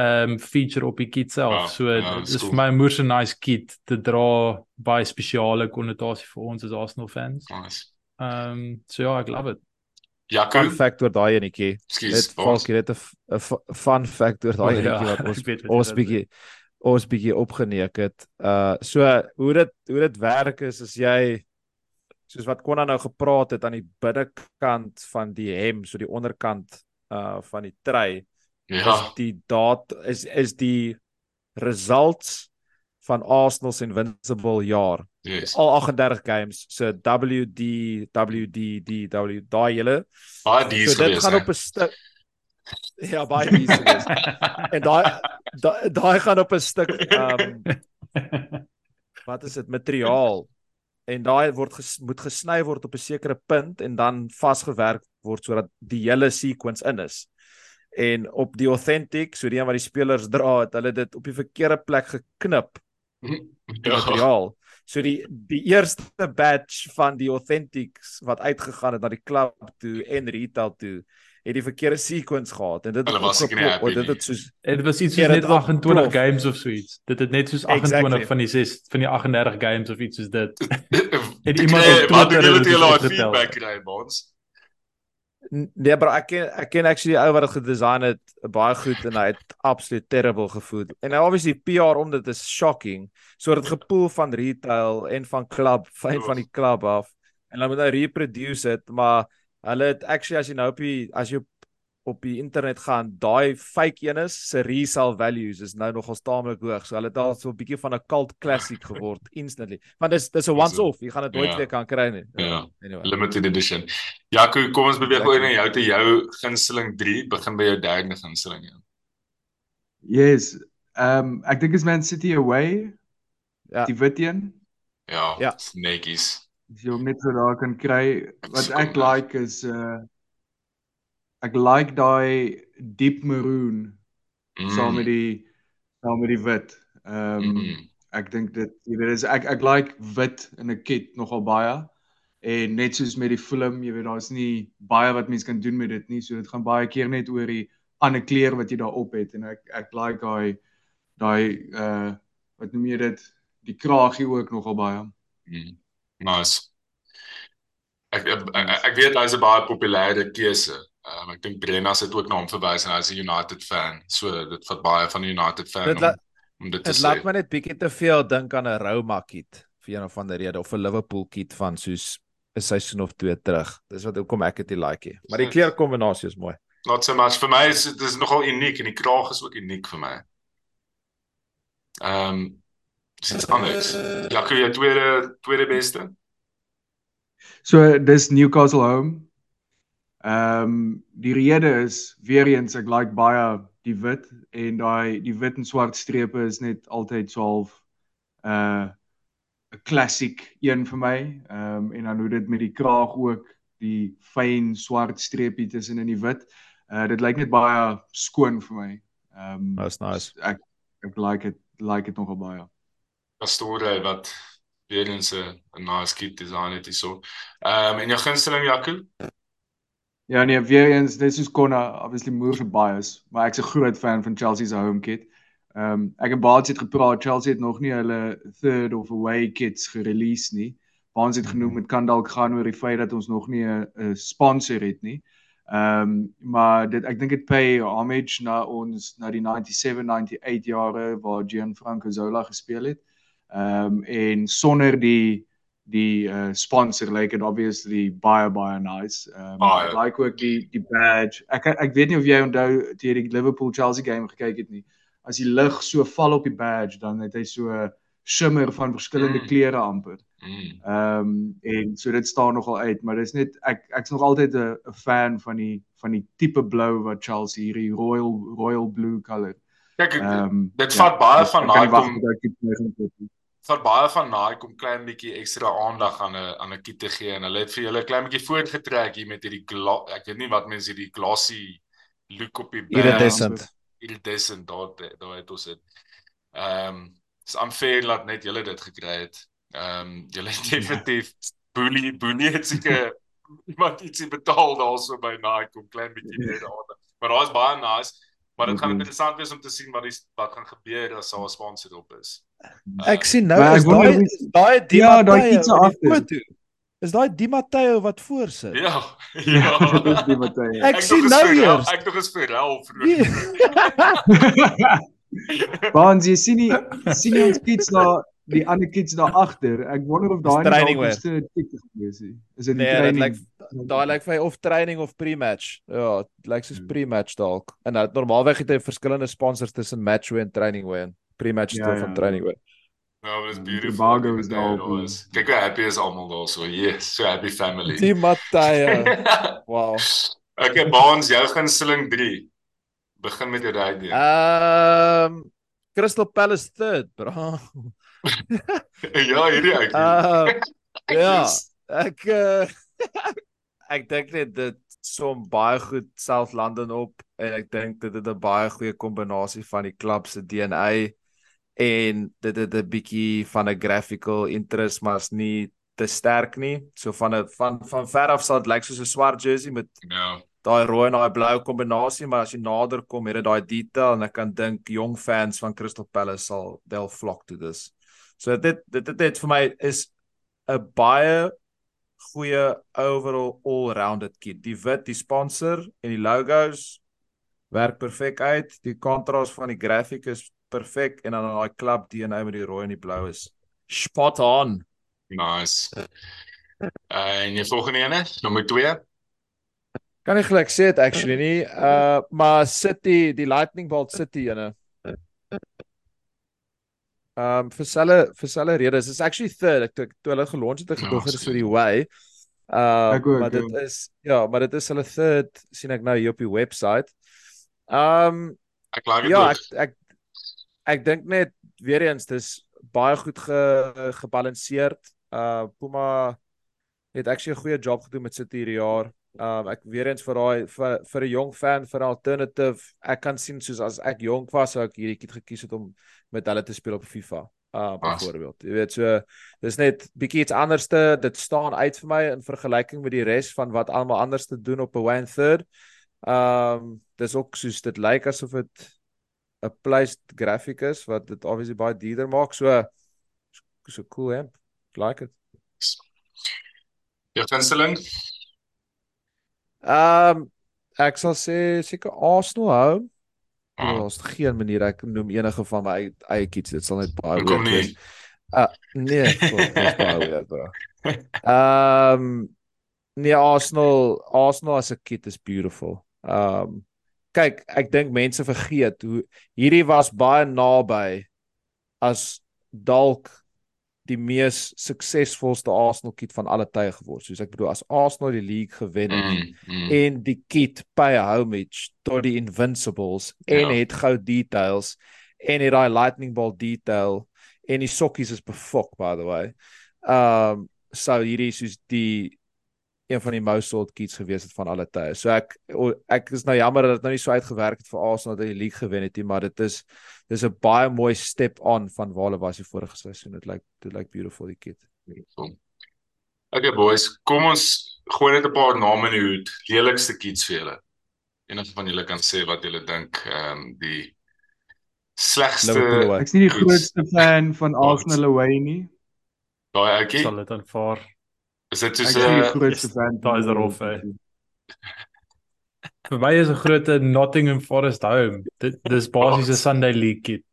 [SPEAKER 3] um, feature op die kit self ja, so ja, dis cool. vir my 'n moeë nice kit te dra baie spesiale konnotasie vir ons as Arsenal fans
[SPEAKER 1] nice
[SPEAKER 3] ehm um, so ja ek love it
[SPEAKER 4] Ja, fun fact oor daai enetjie. Dit falk dit 'n fun fact oor daai enetjie wat ons ons bietjie ons bietjie opgeneek het. Uh so hoe dit hoe dit werk is as jy soos wat Konna nou gepraat het aan die binnekant van die hem, so die onderkant uh van die tray. Ja. Is die daad is is die results van Arsenal se invincible jaar.
[SPEAKER 1] Yes.
[SPEAKER 4] Al 38 games. So WD WD W daai hele.
[SPEAKER 1] Baie dis
[SPEAKER 4] so, dit gaan op 'n stuk Ja, baie dis. en daai daai gaan op 'n stuk ehm um, wat is dit materiaal en daai word ges, moet gesny word op 'n sekere punt en dan vasgewerk word sodat die hele sequence in is. En op die authentic, so die een wat die spelers dra, het hulle dit op die verkeerde plek geknip. Ja. materiaal. So die die eerste batch van die authentics wat uitgegaan het na die klub toe en retail toe het die verkeerde sequence gehad en dit het
[SPEAKER 1] was ek nie happy.
[SPEAKER 3] Dit het soos dit was iets soos net 28 games of so iets. Dit het net soos 28 exactly. van die 6 van die 38 games of iets soos dit.
[SPEAKER 1] het iemand op Twitter het hulle al feedback kry ons.
[SPEAKER 4] Nee, maar ek ken ek ken actually ou wat dit gedesign het baie goed en hy het absoluut terrible gevoel. En obviously PR om dit is shocking. So dit gepool van retail en van club, van van die club af. En dan moet hy reproduce dit, maar hulle het actually as jy nou op die as jy op die internet gaan, daai fake een is se resale values is nou nogal taamlik hoog. So hulle het al so 'n bietjie van 'n cult classic geword instantly. Want dis dis 'n once off. Jy gaan dit nooit ja. weer kan kry nie.
[SPEAKER 1] Ja. Anyway. Limited edition. Ja, kom ons beweeg oor na jou te jou gunsteling 3, begin by jou derde gunsteling. Ja.
[SPEAKER 2] Yes. Ehm um, ek dink is Man City away. Ja. Die wit een.
[SPEAKER 1] Ja, ja. Netjies.
[SPEAKER 2] Jy hom net so daar kan kry, wat ek like is uh ek like daai deep maroon mm. saam met die saam met die wit. Ehm um, mm. ek dink dit jy weet is ek ek like wit in 'n kit nogal baie en net soos met die film, jy weet daar's nie baie wat mens kan doen met dit nie, so dit gaan baie keer net oor die ander kleur wat jy daarop het en ek ek like daai daai uh wat noem jy dit die kraagie ook nogal baie.
[SPEAKER 1] Mm. Nice. Ek ek, ek, ek weet hy's 'n baie populêre keuse. Um, ek dink Brenna het ook na hom verwys en hy's 'n United fan. So dit vat baie van 'n United fan dit om, om dit te
[SPEAKER 4] dit sê. Dit laat my net bietjie te veel dink aan 'n Roma kit vir een of ander rede of 'n Liverpool kit van soos 'n seisoen of twee terug. Dis wat hoekom ek dit like hê. Maar die kleurkombinasie is mooi.
[SPEAKER 1] Not so much vir my is dit is nogal uniek en die kraag is ook uniek vir my. Ehm um, dis anders. Ja, jy tweede tweede beste.
[SPEAKER 2] So dis Newcastle home. Ehm um, die rede is weer eens ek like baie die wit en daai die wit en swart strepe is net altyd so half 'n uh, 'n klassiek een vir my. Ehm um, en dan hoe dit met die kraag ook die fyn swart streepie tussen in die wit. Uh dit lyk net baie skoon vir my. Ehm um,
[SPEAKER 4] That's nice.
[SPEAKER 2] Ek ek like it like it nogal baie.
[SPEAKER 1] Pastore wat weer eens 'n nice kit design het hierso. Ehm um, en jou gunsteling Jaco?
[SPEAKER 2] Ja nee, weer eens, dis soos Konna, obviously Moore bias, maar ek's 'n groot fan van Chelsea se home kit. Ehm um, ek en Baats het gepraat, Chelsea het nog nie hulle third of away kits gerelease nie. Baats het genoem dit kan dalk gaan oor die feit dat ons nog nie 'n sponsor het nie. Ehm um, maar dit ek dink dit pay homage na ons na die 97 98 jare waar Gianfranco Zola gespeel het. Ehm um, en sonder die die uh, sponsor lyk like it obviously baie baie nice. Ehm um, I like ook die die badge. Ek ek weet nie of jy onthou toe jy die Liverpool Chelsea game gekyk het nie. As die lig so val op die badge dan het hy so 'n shimmer van verskillende mm. kleure amper. Mm. Ehm um, en so dit staan nogal uit, maar dis net ek ek's nog altyd 'n fan van die van die tipe blou wat Chelsea hierdie royal royal blue color.
[SPEAKER 1] Kyk, um, dit ja, vat baie van daai kom vat baie van Nike om klein bietjie ekstra aandag aan 'n aan 'n kit te gee en hulle het vir julle klein bietjie voortgetrek hier met hierdie ek weet nie wat mense hierdie glossy look op die
[SPEAKER 4] iridescent
[SPEAKER 1] iridescent daar daar het ons dit. Ehm um, is unfair dat net julle dit gekry het. Ehm um, julle het definitief boelie boelie het seker iemand ietsie betaal daarso by Nike om klein bietjie meer aandag. Maar daar is baie nice, maar dit gaan interessant wees om te sien wat die wat gaan gebeur as haar sponsor op is.
[SPEAKER 4] Ek sien nou is daai daai die ja, daai iets agter. Is daai Di Matteo wat voorsit?
[SPEAKER 1] Ja. Ja,
[SPEAKER 2] dis Di Matteo.
[SPEAKER 4] Ek, ek sien nou eers.
[SPEAKER 1] Ek dog is vir Ralph.
[SPEAKER 2] Want jy sien nie sien jy ons kids daar die ander kids daar agter. Ek wonder of daai
[SPEAKER 4] die
[SPEAKER 2] eerste kit gewees het. Is dit
[SPEAKER 4] die nee, training? Like, daai lyk vir my of training of pre-match. Ja, dit lyk soos hmm. pre-match dalk. En nou normaalweg het hy verskillende sponsors tussen match wear en training wear pre-match ja, ja. van training wear.
[SPEAKER 1] Nou, it's beautiful.
[SPEAKER 2] Bago is daar.
[SPEAKER 1] Kyk hoe happy is almal daar so. Yes, so happy family.
[SPEAKER 4] Die Matthya. wow.
[SPEAKER 1] Okay, Baans, jou gunsteling 3. Begin met jou daai.
[SPEAKER 4] Ehm um, Crystal Palace third, bro.
[SPEAKER 1] ja, hierdie ek. Uh,
[SPEAKER 4] ja, ek uh, ek dink net dit som baie goed South London op en ek dink dit het 'n baie goeie kombinasie van die klub se DNA en dit het 'n bietjie van 'n graphical interest maar's nie te sterk nie. So van 'n van van ver af sal dit lyk soos 'n swart jersey met
[SPEAKER 1] ja.
[SPEAKER 4] daai rooi en daai blou kombinasie, maar as jy nader kom, het dit daai detail en ek kan dink jong fans van Crystal Palace sal del flock to this. So dit dit dit, dit vir my is 'n baie goeie overall all-rounded kit. Die wit, die sponsor en die logos werk perfek uit. Die kontras van die graphic is perfek en dan daai klub DNA met die rooi en die blou is spot on.
[SPEAKER 1] Nice. Uh, en jy volgende ene, nommer 2.
[SPEAKER 4] Kan ek gelyk sê dit actually nie. Uh maar City, die Lightning Bolt City ene. Um vir selle vir selle redes is actually third. Ek toe hulle gelons het, ek gedog het vir die way. Uh maar dit is ja, maar dit is hulle third sien ek nou hier op die webwerf. Um
[SPEAKER 1] ek like
[SPEAKER 4] ja, ek ek ek dink net weer eens dis baie goed ge, gebalanseerd. Uh Puma het actually 'n goeie job gedoen met City hierdie jaar. Um ek weer eens vir daai vir vir 'n jong fan vir 'n alternative. Ek kan sien soos as ek jonk was sou ek hierdie kit gekies het om met hulle te speel op FIFA. Uh byvoorbeeld. Jy weet so dis net bietjie iets anderste. Dit staan uit vir my in vergelyking met die res van wat almal anders te doen op 'n one third. Um dis ook soos dit lyk asof dit 'n placed graphic is wat dit obviously baie duurder maak. So so cool amp. Like it.
[SPEAKER 1] Ja, gunsteling.
[SPEAKER 4] Ehm um, ek sal sê seker Arsenal hou. Ah. Daar's geen manier ek noem enige van my eie kits. Dit sal net baie
[SPEAKER 1] weird wees.
[SPEAKER 4] Uh nee, dit is baie weird bro. Ehm um, nee Arsenal, Arsenal as 'n kit is beautiful. Ehm um, kyk, ek dink mense vergeet hoe hierdie was baie naby as dalk die mees suksesvolste Arsenal kit van alle tye geword. Soos ek bedoel as Arsenal die league gewen het mm, mm. en die kit pay homage tot die Invincibles ja. en het gou details en het daai lightning ball detail en die sokkies is befok by the way. Um so hierdie soos die een van die most sold kits gewees het van alle tye. So ek ek is nou jammer dat dit nou nie so uitgewerk het vir Arsenal dat die league gewen het nie, maar dit is dis 'n baie mooi step on van waar hulle was die vorige seisoen. Dit lyk dit lyk beautiful die kit.
[SPEAKER 1] Okay boys, kom ons gooi net 'n paar name in die hoed. Lelikste kits vir julle. Enige van julle kan sê wat julle dink ehm um, die slegste
[SPEAKER 2] Ek's nie die grootste fan van Arsenal away nie.
[SPEAKER 1] Daai ouetjie.
[SPEAKER 3] Sal dit aanvaar.
[SPEAKER 1] Is dit soos
[SPEAKER 2] 'n
[SPEAKER 3] daai is daarof hè. Vir my is 'n groot Nottingham Forest home. Dit dis basies 'n Sunday League kit.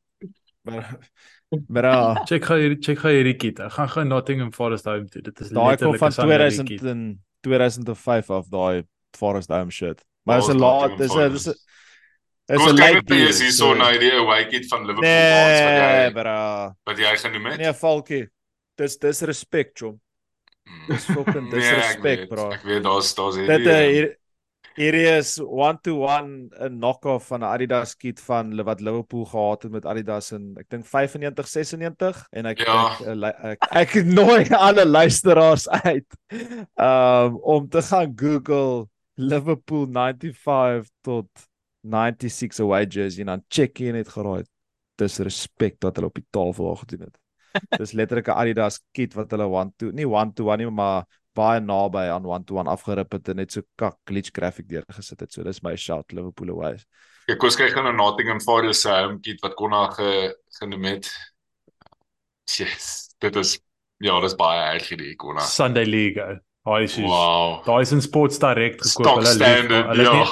[SPEAKER 4] Bra,
[SPEAKER 3] check gou hierdie check gou hierdie kit. Ek gaan gou Nottingham Forest home toe. Dit is
[SPEAKER 4] daai kom van 2000 en 2005 of daai Forest home shit. Maar is 'n lot, dis 'n dis 'n
[SPEAKER 1] Is 'n late deal. Is hier so nou die away kit van Liverpool
[SPEAKER 4] nee, wat jy bra.
[SPEAKER 1] Wat jy genoem het?
[SPEAKER 4] Nee, Falkie. Dis dis respek, chom. Dis fucking disrespect, nee, bro.
[SPEAKER 1] Ek weet daar's daar's
[SPEAKER 4] hierdie Dit eh, hier hierdie is one to one 'n knock-off van 'n Adidas kit van wat Liverpool gehad het met Adidas in ek dink 95 96 en ek
[SPEAKER 1] ja.
[SPEAKER 4] ek, ek, ek, ek nooi alle luisteraars uit um om te gaan Google Liverpool 95 tot 96 away jersey en dan check in het geraai. Dis respek dat hulle op die tafel gedoen het. Dis letterlik 'n Adidas kit wat hulle want toe, nie want toe nie, maar baie naby aan one to one afgerip het en net so kak glitch graphic deur gesit het. So dis my shout Liverpool away.
[SPEAKER 1] Ek kos kyk gaan na Nottingham Forest se home kit wat kon na ge genoem het. Yes, dit is ja, dis baie erg hierdie ikona.
[SPEAKER 3] Sunday League. Daai is
[SPEAKER 1] wow.
[SPEAKER 3] Daai is in Sports Direct gekoop.
[SPEAKER 1] Hulle hulle
[SPEAKER 3] hulle ja.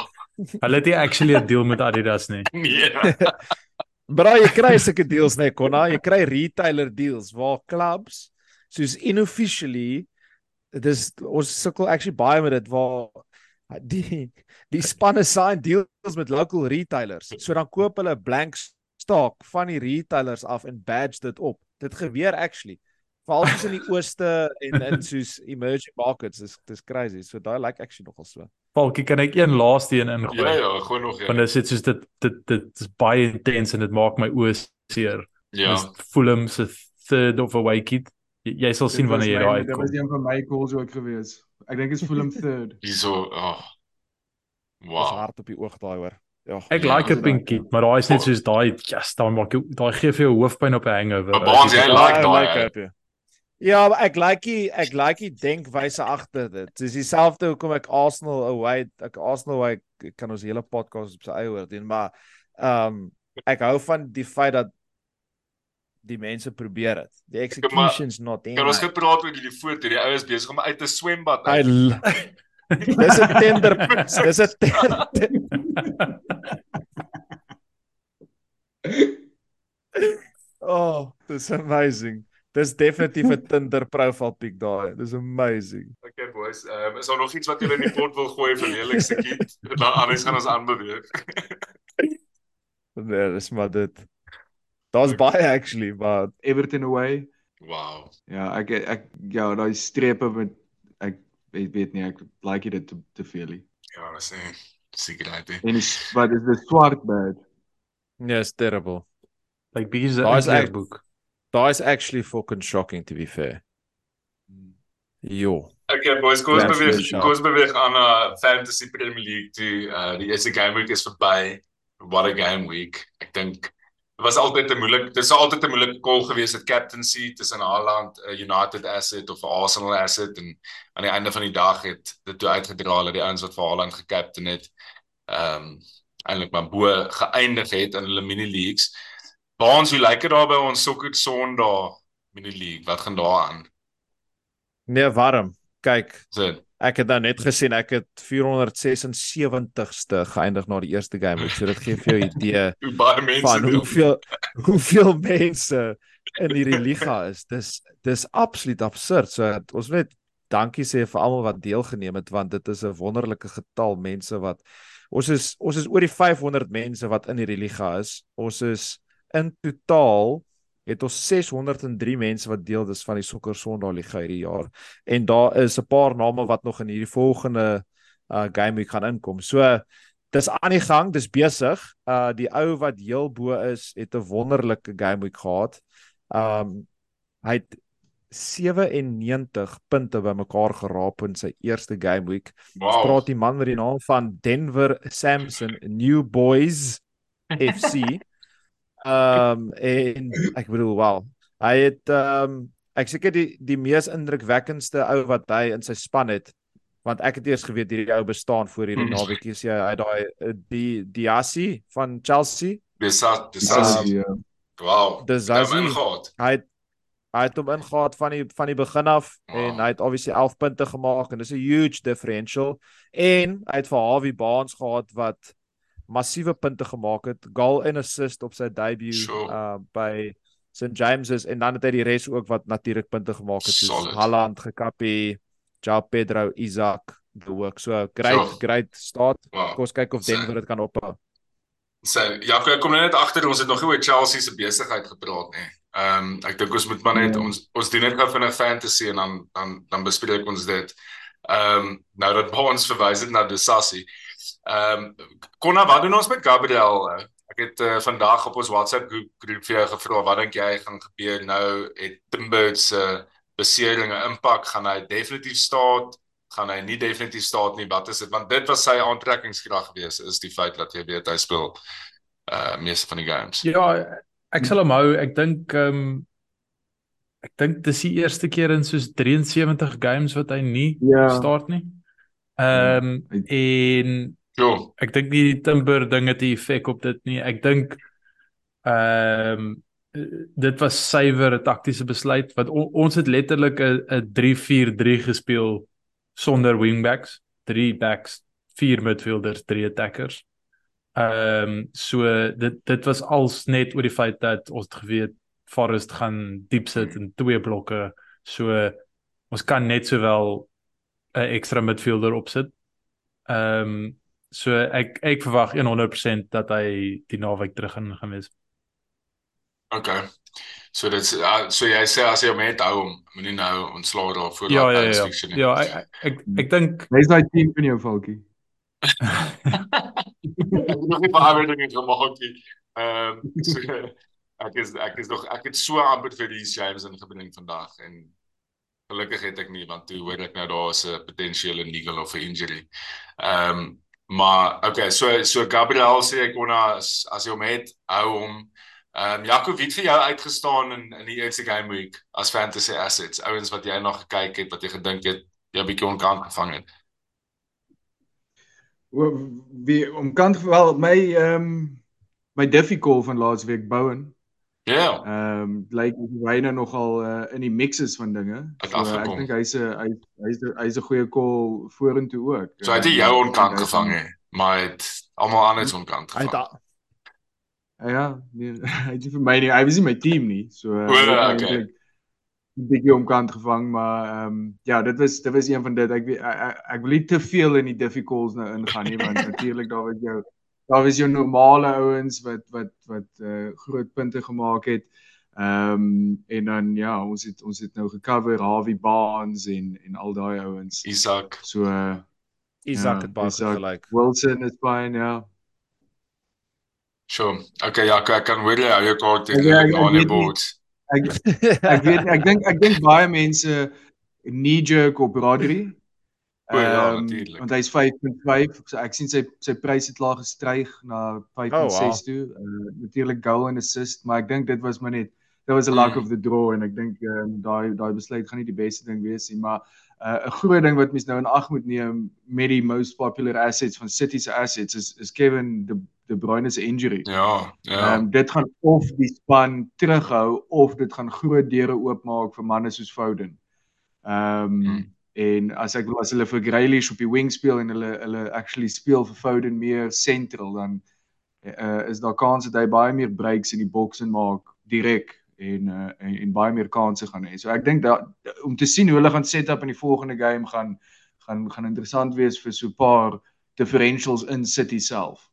[SPEAKER 3] hulle het nie actually 'n deal met Adidas nie.
[SPEAKER 1] Nee.
[SPEAKER 4] Bra, jy kry sulke deals net konna, jy kry retailer deals waar clubs soos unofficially dis ons sukkel actually baie met dit waar die die spanne sign deals met local retailers. So dan koop hulle blank stock van die retailers af en badge dit op. Dit gebeur actually veral soos in die ooste en in soos emerging markets dis dis crazy. So daai like actually nogal so.
[SPEAKER 3] Falkie, kan ek een laaste een ingooi?
[SPEAKER 1] Ja ja, gewoon nog een.
[SPEAKER 3] Want dit is soos dit dit dit is baie intens en dit maak my oë seer.
[SPEAKER 1] Ja.
[SPEAKER 3] Fulham se third of a wicket. Jy, jy sal sien wanneer jy daar uitkom.
[SPEAKER 2] Dit was een van my calls ook gewees. Ek dink dit is Fulham third.
[SPEAKER 1] Hierso, ag. Oh. Wow.
[SPEAKER 4] hard op die oog daai hoor. Ja.
[SPEAKER 3] Ek ja, like 'n pink kit, maar daai is net soos daai, yes, daai maak daai gee vir jou hoofpyn op 'n hangover.
[SPEAKER 1] Maar baans jy like daai.
[SPEAKER 4] Ja, ek like die ek like die denkwyse agter dit. Dis dieselfde hoekom ek Arsenal away, ek Arsenal away kan ons hele podcast op sy eie oor doen, maar ehm um, ek hou van die feit dat die mense probeer dit. Die executions not in.
[SPEAKER 1] Kan ons gepraat oor hierdie foto, die ou is besig om uit 'n swembad
[SPEAKER 4] uit. Dis 'n tender. Dis 'n tender. oh, dis amazing. Dis definitief 'n Tinder profile pic daai. Dis amazing.
[SPEAKER 1] Okay boys, um, is daar nog iets wat julle in die pot wil gooi vir lelikste kit? Dan anders gaan ons aanbeweeg.
[SPEAKER 4] nee, dis maar dit. Daar's baie actually, maar
[SPEAKER 2] Everton away.
[SPEAKER 1] Wow.
[SPEAKER 2] Ja, ek ek ja, daai strepe met ek weet, weet nie, ek like dit te, te veel nie.
[SPEAKER 1] Ja, dis nie seker uit.
[SPEAKER 2] En is wat is die swart bad?
[SPEAKER 4] Yes, terrible.
[SPEAKER 3] Like because daai is
[SPEAKER 4] actually fucking shocking to be fair. Jo.
[SPEAKER 1] Okay boys, kom ons beweeg, kom ons beweeg aan na uh, Fantasy Premier League toe. Uh die eerste game week is verby. What a game week. Ek dink dit was altyd 'n moeilik, dit is altyd 'n moeilike call gewees het captaincy tussen Haaland, 'n uh, United asset of 'n Arsenal asset en aan die einde van die dag het dit toe uitgedra dat die ouens wat vir Haaland gekaptein het, ehm um, eintlik maar bo geëindig het in hulle mini leagues. Baans, hoe lyk dit daar by ons Soccer Sondag mini league? Wat gaan daar aan?
[SPEAKER 4] Nee, warm. Kyk.
[SPEAKER 1] So,
[SPEAKER 4] ek het nou net gesien ek het 476ste geëindig na die eerste game. So dit gee vir jou 'n idee
[SPEAKER 1] hoe baie mense
[SPEAKER 4] van hoeveel hoeveel mense in hierdie liga is. Dis dis absoluut absurd. So ons net dankie sê vir almal wat deelgeneem het want dit is 'n wonderlike getal mense wat ons is ons is oor die 500 mense wat in hierdie liga is. Ons is in totaal het ons 603 mense wat deel is van die Sokker Sondag Liga hierdie jaar. En daar is 'n paar name wat nog in hierdie volgende uh game week gaan inkom. So dis aan die gang, dis besig. Uh die ou wat heel bo is, het 'n wonderlike game week gehad. Um hy het 97 punte bymekaar geraap in sy eerste game week.
[SPEAKER 1] Wow.
[SPEAKER 4] Praat die man met die naam van Denver Samson New Boys FC. Ehm um, en ek bedoel wel, hy het ehm um, ek seker die die mees indrukwekkendste ou wat hy in sy span het want ek het eers geweet hierdie ou bestaan voor hierdie hmm. naweekie sê hy daai eh, die Diassi van Chelsea.
[SPEAKER 1] Dis dis Diassi. Wow.
[SPEAKER 4] Dis Diassi. Hy het hy het hom ingehaat van die van die begin af oh. en hy het obviously 11 punte gemaak en dis 'n huge differential en hy het vir Harvey Barnes gehad wat massiewe punte gemaak het, goal en assist op sy debut sure. uh by St James's en dan het hy die res ook wat natuurlik punte gemaak het soos Haaland gekappie, Joao Pedro, Isaac ook. So great sure. great start. Wow. Kom ons kyk of Denver dit kan ophou.
[SPEAKER 1] So ja, ek kom net agter ons het nog nie oor Chelsea se besigheid gepraat nie. Ehm um, ek dink ons moet maar net mm. ons ons doen net gou vinnig fantasy en dan dan dan bespreek ons dit. Ehm um, nou dat ons verwys het na Desassi. Ehm um, Konna, wat doen ons met Gabriel? Ek het uh, vandag op ons WhatsApp groep, groep vir jou gevra wat dink jy gaan gebeur nou het Timber se uh, besering 'n impak gaan hy definitief staan gaan hy nie definitief staan nie wat is dit want dit was sy aantrekkingskrag gewees is die feit dat jy weet hy speel uh meeste van die games.
[SPEAKER 3] Ja, ek sal hom hou. Ek dink ehm um, ek dink dis die eerste keer in soos 73 games wat hy nie ja. start nie. Ehm um, en
[SPEAKER 1] ja,
[SPEAKER 3] ek dink die Timber ding het 'n effek op dit nie. Ek dink ehm um, dit was suiwer 'n taktiese besluit wat on, ons het letterlik 'n 'n 3-4-3 gespeel sonder wingbacks, 3 backs, 4 midfielders, 3 attackers. Ehm um, so dit dit was als net oor die feit dat ons geweet Forest gaan diep sit in twee blokke. So ons kan net sowel 'n ekstra midfielder opsit. Ehm um, so ek ek verwag 100% dat hy die naweek terug in gaan wees.
[SPEAKER 1] Okay. So dit so jy sê as jy hom het hou hom, moenie nou ontslaa daar voor
[SPEAKER 3] ja, ja, ja, ja. ja, ek ek ek, ek dink
[SPEAKER 2] hy's daai team van jou Falkie.
[SPEAKER 1] nog nie baie dinge gemaak nie. Ehm so ek is ek is nog ek het so amper vir die James ingebring vandag en gelukkig het ek nie want toe hoor ek nou daar's 'n potensiële niggle of 'n injury. Ehm um, maar okay, so so Gabriel sê ek kon as as jy hom het, hou hom. Ehm um, Jaco, wie het vir jou uitgestaan in in die eerste game week as fantasy assets? Ouens wat jy nog gekyk het, wat jy gedink het jy 'n bietjie onkant gevang het
[SPEAKER 2] wie om kant wel my ehm um, my difficult van laasweek Bowen.
[SPEAKER 1] Ja. Yeah.
[SPEAKER 2] Ehm um, lyk like, hy nou nogal uh, in die mixes van dinge. So, ek dink hy's 'n hy hy's hy's 'n goeie call vorentoe ook.
[SPEAKER 1] So hy het jou onkant gevang hè, maar het almal anders onkant gevang. Hy het
[SPEAKER 2] Ja, nee, hy het vir my nie, hy was nie my team nie. So uh,
[SPEAKER 1] oh, okay
[SPEAKER 2] bietjie omkant gevang maar ehm um, ja dit was dit was een van dit ek ek, ek, ek wil nie te veel in die difficulties nou ingaan nie want natuurlik daar was jou daar was jou normale ouens wat wat wat uh, groot punte gemaak het. Ehm um, en dan ja ons het ons het nou gecover Harvey Barnes en en al daai ouens.
[SPEAKER 1] Isaac.
[SPEAKER 2] So uh,
[SPEAKER 4] Isaac het baie gelyk.
[SPEAKER 2] Wilson is fine ja.
[SPEAKER 1] Sure. Okay, ja, ek kan hoor jy hou jou kaart in die boards
[SPEAKER 2] ek ek weet ek dink ek dink baie mense knee jerk op Rodri. Ehm um, want hy's 5.5 so ek sien sy sy prys het laag gestyg na 5.6 oh, wow. toe. Uh, Natuurlik goal en assist, maar ek dink dit was maar net that was a luck mm. of the draw en ek dink um, daai daai besluit gaan nie die beste ding wees nie, maar uh, 'n uh, groot ding wat mense nou in ag moet neem met die most popular assets van City se assets is is Kevin De De Bruyne se injury.
[SPEAKER 1] Ja, ja.
[SPEAKER 2] Ehm um, dit gaan of die span terughou of dit gaan groot deure oopmaak vir manne soos Foden. Ehm um, hmm. En as ek as hulle vir Grealish op die wing speel en hulle hulle actually speel vir Foden meer central dan uh, is daar kans dat hy baie meer breaks in die boks en maak direk en, uh, en en baie meer kansse gaan hê. So ek dink dat om te sien hoe hulle gaan set up in die volgende game gaan gaan gaan interessant wees vir so 'n paar differentials in City self.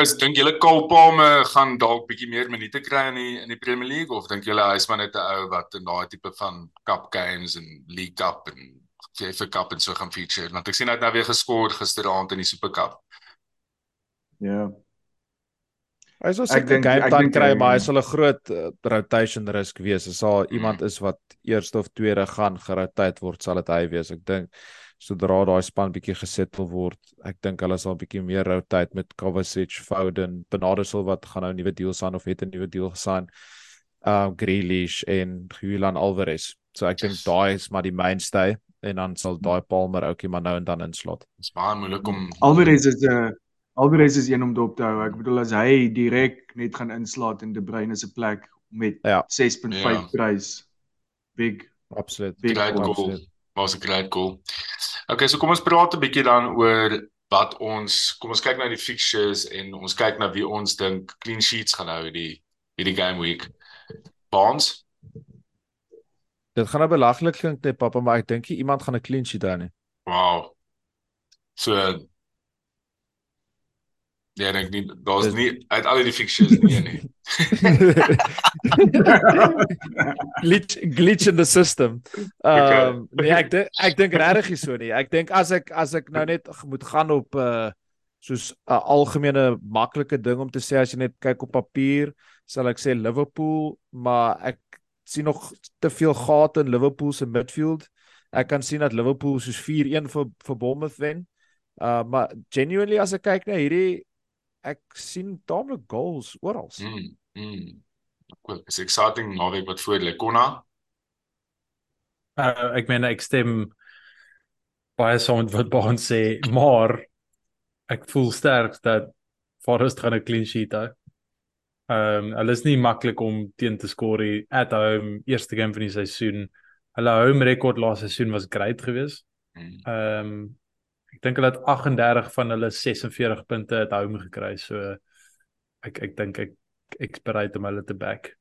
[SPEAKER 1] Is dink julle Cole Palmer gaan dalk bietjie meer minute kry in die in die Premier League of dink julle hy's maar net 'n ou wat in daai tipe van cup games en League Cup en FA Cup en so gaan feature want ek sien hy het nou weer geskor gisteraand in die Super Cup.
[SPEAKER 2] Ja.
[SPEAKER 4] Hy sal seker game time kry, maar hy sal 'n groot uh, rotation risk wees. As daar mm. iemand is wat eerste of tweede gaan geroteer word, sal dit hy wees. Ek dink sodra daai span bietjie gesettel word, ek dink hulle sal bietjie meer rotate met Kovacic, Foden, Bernardo Silva wat gaan nou 'n nuwe deal sign of het 'n nuwe deal gesign. Uh Grealish en Julian Alvarez. So ek dink daai is maar die mainstay en dan sal daai Palmer ouetjie maar nou en dan inslot.
[SPEAKER 1] Dit is baie moeilik om
[SPEAKER 2] Alvarez is 'n uh, Alvarez is een om dop te hou. Ek bedoel as hy direk net gaan inslaat in De Bruyne se plek met ja. 6.5 ja. prys. Big
[SPEAKER 4] absoluut.
[SPEAKER 1] Big goal. Was 'n great goal. Okay, so kom ons praat 'n bietjie dan oor wat ons kom ons kyk na die fixtures en ons kyk na wie ons dink clean sheets gaan hou die hierdie game week. Bonds.
[SPEAKER 4] Dit gaan nou belaglik klink net pappa, maar ek dink iemand gaan 'n clean sheet hê nie.
[SPEAKER 1] Wow. So Ja, ek dink daar's nie uit al die fixtures nie nie.
[SPEAKER 4] glitch glitch in the system. Ehm um, nee, ek dink ek dink regtig so nie. Ek dink as ek as ek nou net moet gaan op 'n uh, soos 'n uh, algemene maklike ding om te sê as jy net kyk op papier, sal ek sê Liverpool, maar ek sien nog te veel gate in Liverpool se midfield. Ek kan sien dat Liverpool soos 4-1 vir vir Bournemouth wen. Uh maar genuinely as ek kyk na hierdie ek sien taamlik goals oral.
[SPEAKER 1] Mm. mm. Cool. Is exciting naweek wat voor lê. Konna.
[SPEAKER 3] Uh, ek meen ek stem baie saam met wat Baan sê, maar ek voel sterk dat Forest gaan 'n clean sheet hê. Ehm um, hulle is nie maklik om teen te skoor hier at home eerste game van die seisoen. Hulle home rekord laaste seisoen was great geweest. Mm. Ehm um, ek dink hulle het 38 van hulle 46 punte het home gekry. So ek ek dink ek ek bereid om hulle te back.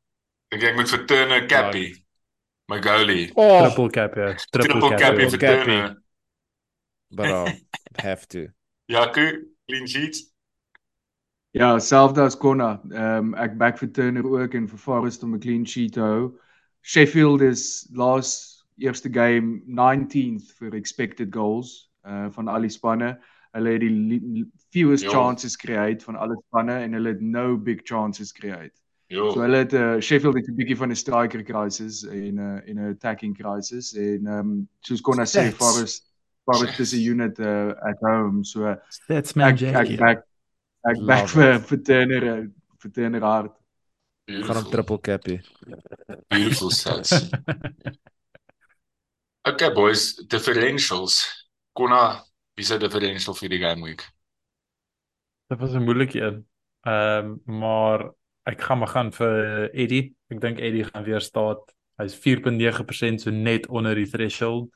[SPEAKER 1] Ek ek moet vir Turner Cappy. My goalie.
[SPEAKER 3] Oh, triple cap ja.
[SPEAKER 1] Triple, triple Cappy vir Turner.
[SPEAKER 4] But I have to.
[SPEAKER 1] Ja, clean sheets.
[SPEAKER 2] Ja, selfde as Konna. Ehm um, ek back vir Turner ook en vir Forrest om 'n clean sheet te hou. Sheffield is last eerste game 19th vir expected goals uh van al die spanne. Hulle het die fewest jo. chances create van alle spanne en hulle het no big chances create. Jo. So hulle het uh, Sheffield het 'n bietjie van 'n striker crisis en 'n uh, en 'n attacking crisis en ehm um, soos kon ons sê Forest Forest is 'n unit uh, at home so
[SPEAKER 3] That's magic. Ek,
[SPEAKER 2] ek back ek back vir vir Turner vir Turner hard.
[SPEAKER 4] Gaan hom triple cappie.
[SPEAKER 1] Beautiful sets. okay boys, differentials. Konna, wie se differential vir die game week?
[SPEAKER 3] Dit was 'n moeilike een. Ehm um, maar ek gaan maar gaan vir Eddie. Ek dink Eddie gaan weer staan. Hy's 4.9% so net onder die threshold.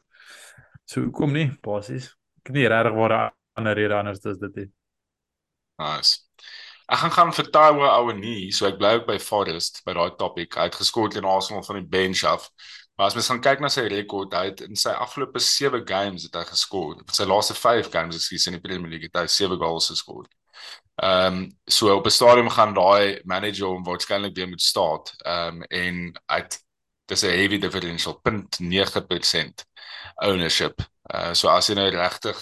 [SPEAKER 3] So kom nie basies. Ek nie regtig waar ander rede anders is dit nie.
[SPEAKER 1] Nice. Ek gaan gaan vir Taiwo Awani, so ek bly ook by Forest by daai topic. Hy het geskort teen Arsenal van die bench af. Maar as mens gaan kyk na sy rekord, hy het in sy afgelope 7 games het hy geskor. In sy laaste 5 games hy in die Premier League het hy 7 goals geskor. Ehm um, so op 'n stadium gaan daai manager hom waarskynlik weer moet staat. Ehm um, en hy dis 'n heavy differential 0.9% ownership. Uh so as hy nou regtig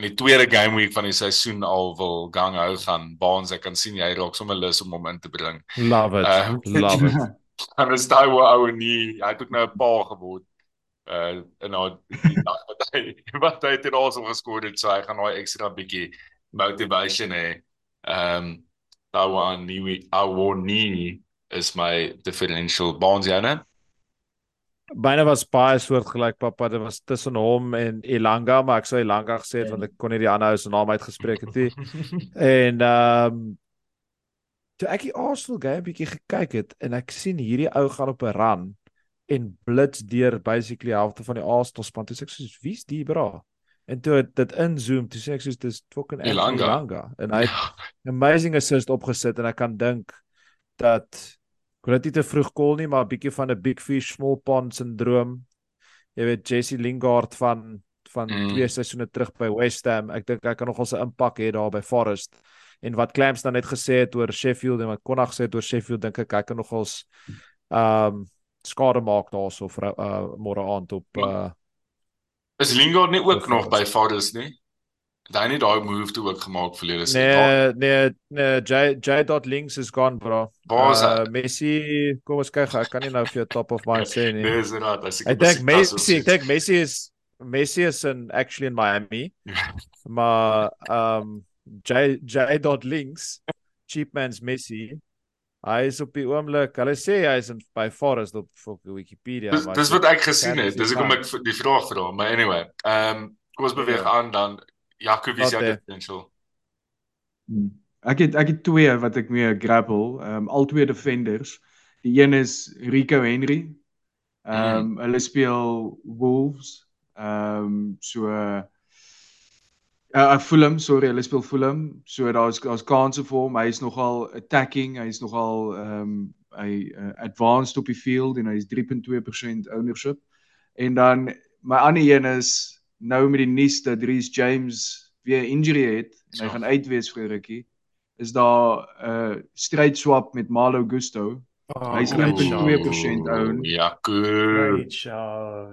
[SPEAKER 1] in die tweede game week van die seisoen al wil gang hou gaan, Baans ek kan sien jy raak sommer lus om hom in te bring.
[SPEAKER 4] Love it. Uh, Love it.
[SPEAKER 1] en is daai ou ou nie hy het ook nou 'n pa geword uh en nou wat hy wat hy het also geskor het so hy gaan nou ekstra bietjie motivation hê ehm um, daai one nie ou nie is my differential bonds ja
[SPEAKER 4] Byna was baie soortgelyk pappa dit was tussen hom en Elanga maar ek sou Elanga gesê het want ek kon nie die ander ou se naam uitgespreek het nie. En ehm um, toe ek die Arsenal game bietjie gekyk het en ek sien hierdie ou gaan op 'n run en blits deur basically halfte van die Arsenal span toe sê ek soos wie's die bra? En toe het dit inzoom toe sê ek soos dis fucking Elanga. En hy ja. amazing assist opgesit en ek kan dink dat kon dit nie te vroeg kol nie maar 'n bietjie van 'n big fish small pond syndroom. Jy weet Jesse Lingard van van mm. twee seisoene terug by West Ham. Ek dink hy kan nogal 'n impak hê daar by Forest. En wat Clamps dan net gesê het oor Sheffield en wat Konag gesê het oor Sheffield dink ek hy kan nogals ehm um, skade maak daarso vir uh môre aand op uh
[SPEAKER 1] Is Lingard nie ook nog by Forest nie? Daai nie daai move toe ook gemaak verlede
[SPEAKER 4] seisoen. Nee, nee, nee, J J dot links is gone, bro. Uh, Messi, kom ons kyk, ek kan nie nou vir jou top of mind sê nie.
[SPEAKER 1] Dis reg, as ek
[SPEAKER 4] Ek dink Messi, ek dink Messi is Messi is in actually in Miami. maar um J J dot links, cheap man's Messi. Hy is op die oomblik. Hulle sê hy is in by Forest op Wikipedia,
[SPEAKER 1] dis, maar Dis wat ek gesien het. Dis hoekom ek die vraag vra, maar anyway. Ehm um, kom ons beweeg ja. aan dan Jakob is jou potential?
[SPEAKER 2] Hmm. Ek het ek het twee wat ek mee grapple, ehm um, al twee defenders. Die een is Rico Henry. Ehm um, mm. hulle speel Wolves. Ehm um, so uh uh Fulham, sorry, hulle speel Fulham. So daar's daar's kanse vir hom. Hy is nogal attacking, hy is nogal ehm um, hy uh, advanced op die field en hy is 3.2% ownership. En dan my ander een is nou met die nuus dat Reece James weer 'n injury het en hy so. gaan uitwees vir 'n rukkie, is daar 'n uh, stryd swap met Malo Gusto. Oh, Hy's 1.2% own.
[SPEAKER 1] Ja, goed.
[SPEAKER 2] Ja,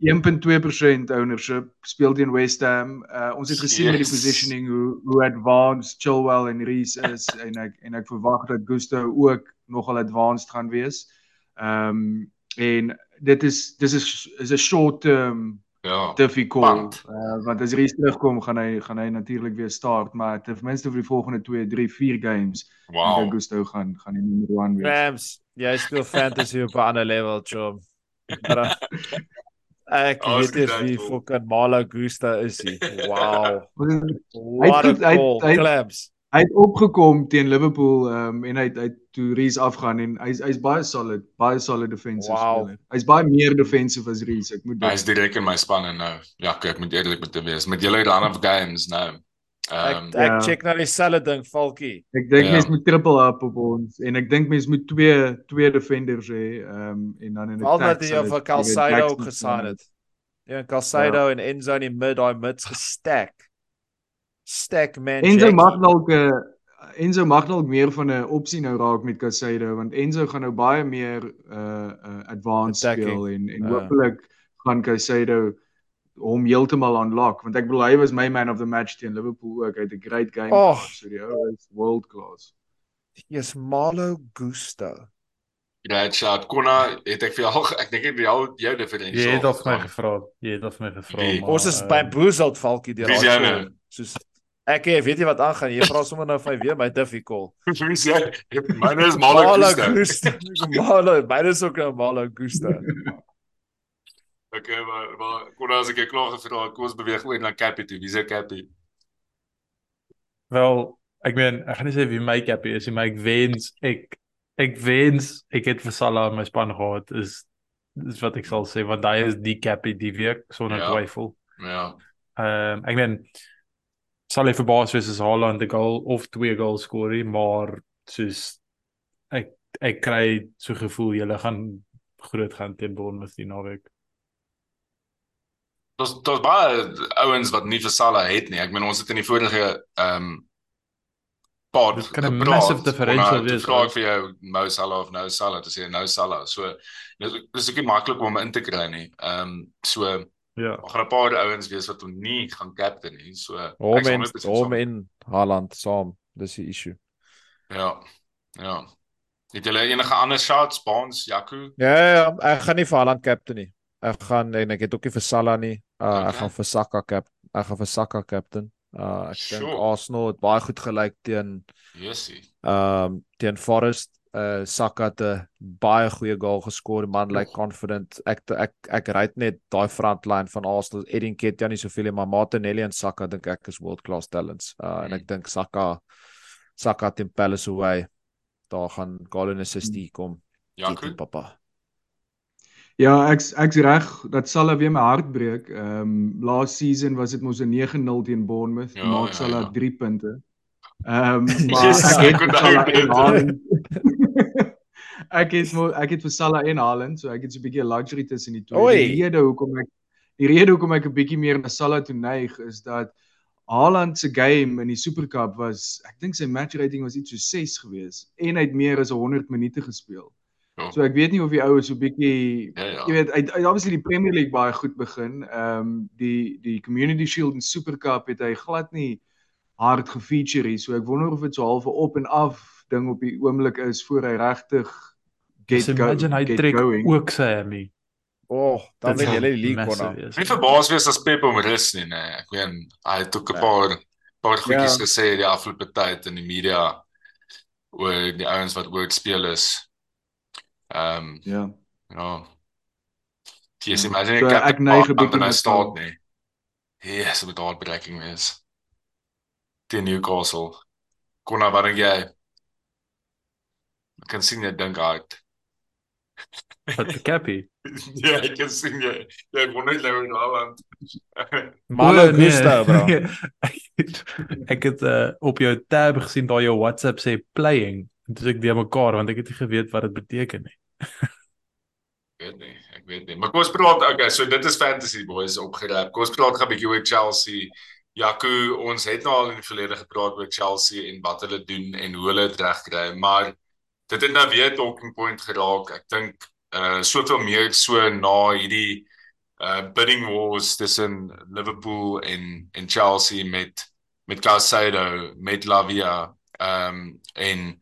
[SPEAKER 2] 1.2% ownership speel teen West Ham. Uh, ons het gesien yes. met die positioning hoe hoe advanced Chilwell en Reece is en ek en ek verwag dat Gusto ook nogal advanced gaan wees. Ehm um, en dit is dis is is 'n short term
[SPEAKER 1] Ja.
[SPEAKER 2] difficult. Uh, want as Ries terugkom, gaan hy gaan hy natuurlik weer start, maar ten minste vir die volgende 2, 3, 4 games.
[SPEAKER 1] Wow.
[SPEAKER 2] Augusto gaan gaan die number 1 wees.
[SPEAKER 4] Rams, jy speel fantasy op 'n ander level, chom. Maar ek oh, weet nie wie fucking Mala Augusto is nie. Wow. What a goal, Clams
[SPEAKER 2] hy het opgekom teen Liverpool um, en hy het hy toe Rees afgaan en hy's hy's baie solid, baie solid defensive wow. speler. Hy's baie meer defensive as Rees, ek moet
[SPEAKER 1] Hy's direk in my span en nou. Ja, ek moet eerlik met te wees. Met julle run of games nou.
[SPEAKER 4] Um, ek ek yeah. check nou dieselfde ding, Falkie.
[SPEAKER 2] Ek dink yeah. mens moet triple up op ons en ek dink mens moet twee twee defenders hê, um, en dan in 'n
[SPEAKER 4] attack. Al wat jy vir Calcido gesaai het. Ja, Calcido yeah. en Enzo in die mid, daai mids gestack stack man.
[SPEAKER 2] Enzo mag dalk 'n uh, Enzo mag dalk meer van 'n opsie nou raak met Casado want Enzo gaan nou baie meer uh uh advanced Attacking. speel en en uh. hopelik gaan Casado hom heeltemal unlock want ek bedoel hy was my man of the match teen Liverpool ook uit 'n great game
[SPEAKER 4] oh.
[SPEAKER 2] so die ou is world class.
[SPEAKER 4] Yes, Malo Gusto.
[SPEAKER 1] Ja, chat Konna het ek vir jou ek dink jy jou jou differential.
[SPEAKER 3] Jy het of my gevra. Jy het of my gevra.
[SPEAKER 4] Ons is by Boozled Falkie deur
[SPEAKER 1] al
[SPEAKER 4] soos Ek hey, weet jy wat aangaan? Jy vra sommer nou vir weer my difficult.
[SPEAKER 1] Wie sê? Myne is Malo
[SPEAKER 4] Gusta. Malo, myne is ook Malo Gusta.
[SPEAKER 1] Okay, maar maar kon as ek klaar gevra het, kom ons beweeg oor na Cappy toe. Wie is Cappy?
[SPEAKER 3] Wel, ek meen, ek gaan nie sê wie my Cappy is nie, maar ek wens ek ek wens ek het vir Salah in my span gehad is is wat ek sal sê want daai is die Cappy die week sonder ja. twyfel.
[SPEAKER 1] Ja.
[SPEAKER 3] Ehm um, ek meen sal hy verbaas wees as Haaland 'n goal of twee goals skoor nie, maar soos ek ek kry so gevoel julle gaan groot gaan teen Bournemouth die naweek.
[SPEAKER 1] Dis dis baie ouens wat nie vir Salah het nie. Ek meen ons het in die vorige ehm um, pod
[SPEAKER 3] kan 'n massive differential wees.
[SPEAKER 1] Ek vra vir jou Mo Salah of nou Salah, dis jy nou Salah. So dis ook nie maklik om in te kry nie. Ehm um, so
[SPEAKER 3] Ja.
[SPEAKER 1] Maar gaan 'n paar ouens wees wat hom nie gaan captain nie. So
[SPEAKER 4] hom en hom en Haaland saam, dis die issue.
[SPEAKER 1] Ja. Ja. Het jy enige ander shots, Bonds, Jaco?
[SPEAKER 4] Ja, ja, ja, ek gaan nie vir Haaland captain nie. Ek gaan en ek het ook nie vir Salah nie. Uh, okay. Ek gaan vir Saka cap. Ek gaan vir Saka captain. Uh ek sure. dink Arsenal het baie goed gelyk teen
[SPEAKER 1] Jessie.
[SPEAKER 4] Ehm um, teen Forest uh Saka het 'n baie goeie goal geskor, man lyk like confident. Ek ek ek ry net daai frontline van Arsenal. Edin Ketia nie soveel nie, maar Martinelli en Saka dink ek is world class talents. Uh en ek mm. dink Saka Saka teen Palace away. Daar gaan goal en assist mm. kom.
[SPEAKER 1] Ja, goed.
[SPEAKER 4] papa.
[SPEAKER 2] Ja, ek ek's reg. Dat sal weer my hart breek. Ehm um, last season was dit mos 'n 9-0 teen Bournemouth. Ja, Maak ja, sal ja. 3 punte. Ehm um, maar yes, ek het Haaland. ek het ek het vir Salah en Haaland, so ek het so 'n bietjie luxury tussen die twee. Die rede hoekom ek die rede hoekom ek 'n bietjie meer na Salah toe neig is dat Haaland se game in die Super Cup was ek dink sy match rating was iets so 6 gewees en hy het meer as 100 minute gespeel. Oh. So ek weet nie of die oues so bietjie ja, ja. jy weet uit uit obviously die Premier League baie goed begin. Ehm um, die die Community Shield en Super Cup het hy glad nie hard gefeature hier. So ek wonder of dit so half 'n op en af ding op die oomblik is voor hy regtig
[SPEAKER 3] get go. Imagine hy trek going. ook sy Hammy.
[SPEAKER 4] Oh, dan wil jy die league kon.
[SPEAKER 1] Nie verbaas wees as Pep hom rus nie, nee. Ek weet hy het ook 'n paar paar goedjies ja. gesê die afgelope tyd in die media oor die ouens wat oor speel is. Ehm um,
[SPEAKER 2] ja.
[SPEAKER 1] Ja. Jy sê maar ek ek neig 'n bietjie na staat nie. Ja, so met daardie breaking is. Die Newcastle. Kon nou wat jy? Ek kan sien jy dink uit.
[SPEAKER 3] Wat die Cappy?
[SPEAKER 1] ja, ek kan sien jy. Jy word net nou in Holland.
[SPEAKER 3] Malo Gusta, bro. ek het uh, op jou tab gesien daar jou WhatsApp sê playing. Dis ek weer mekaar want ek het nie geweet wat dit beteken nie.
[SPEAKER 1] ek weet nie, ek weet nie. Maar kom ons praat okay, so dit is fantasy boys opgerap. Kom ons praat gou 'n bietjie oor Chelsea. Jaco, ons het nou al in die verlede gepraat oor Chelsea en wat hulle doen en hoe hulle dit regkry, maar dit het nou weer talking point geraak. Ek dink uh soveel meer so na hierdie uh bidding wars tussen Liverpool en en Chelsea met met Caicedo, met Lavia, ehm um, en